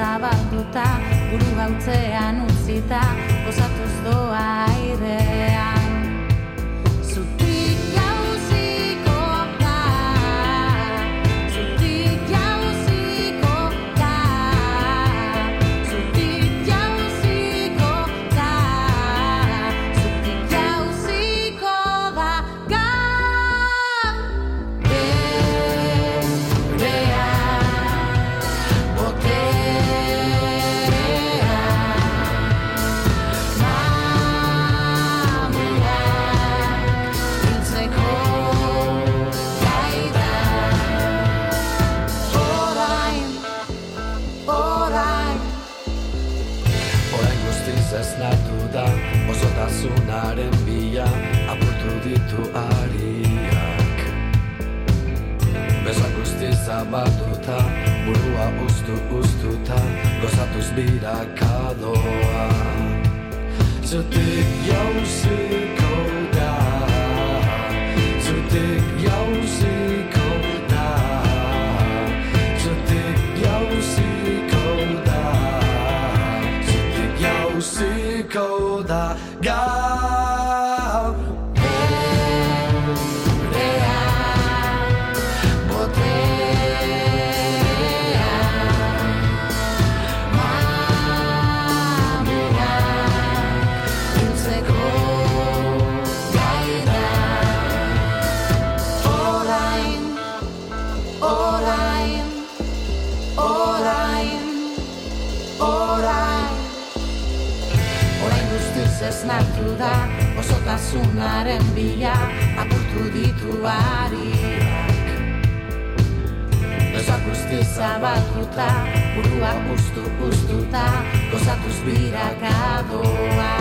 Zabalduta Buru gautzean utzita Gozatuz doa ariak Besak guztiz zabatuta Burua ustu ustuta Gozatuz birakadoa Zutik jauziko da Zutik jauziko da Zutik jauziko da Zutik jauziko da Gaur Osotasunaren bila Apurtu ditu ariak. Ezak guztiz zabatuta Burua ustu ustuta Gozatuz birakadoa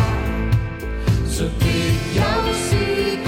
Zutik Jauzi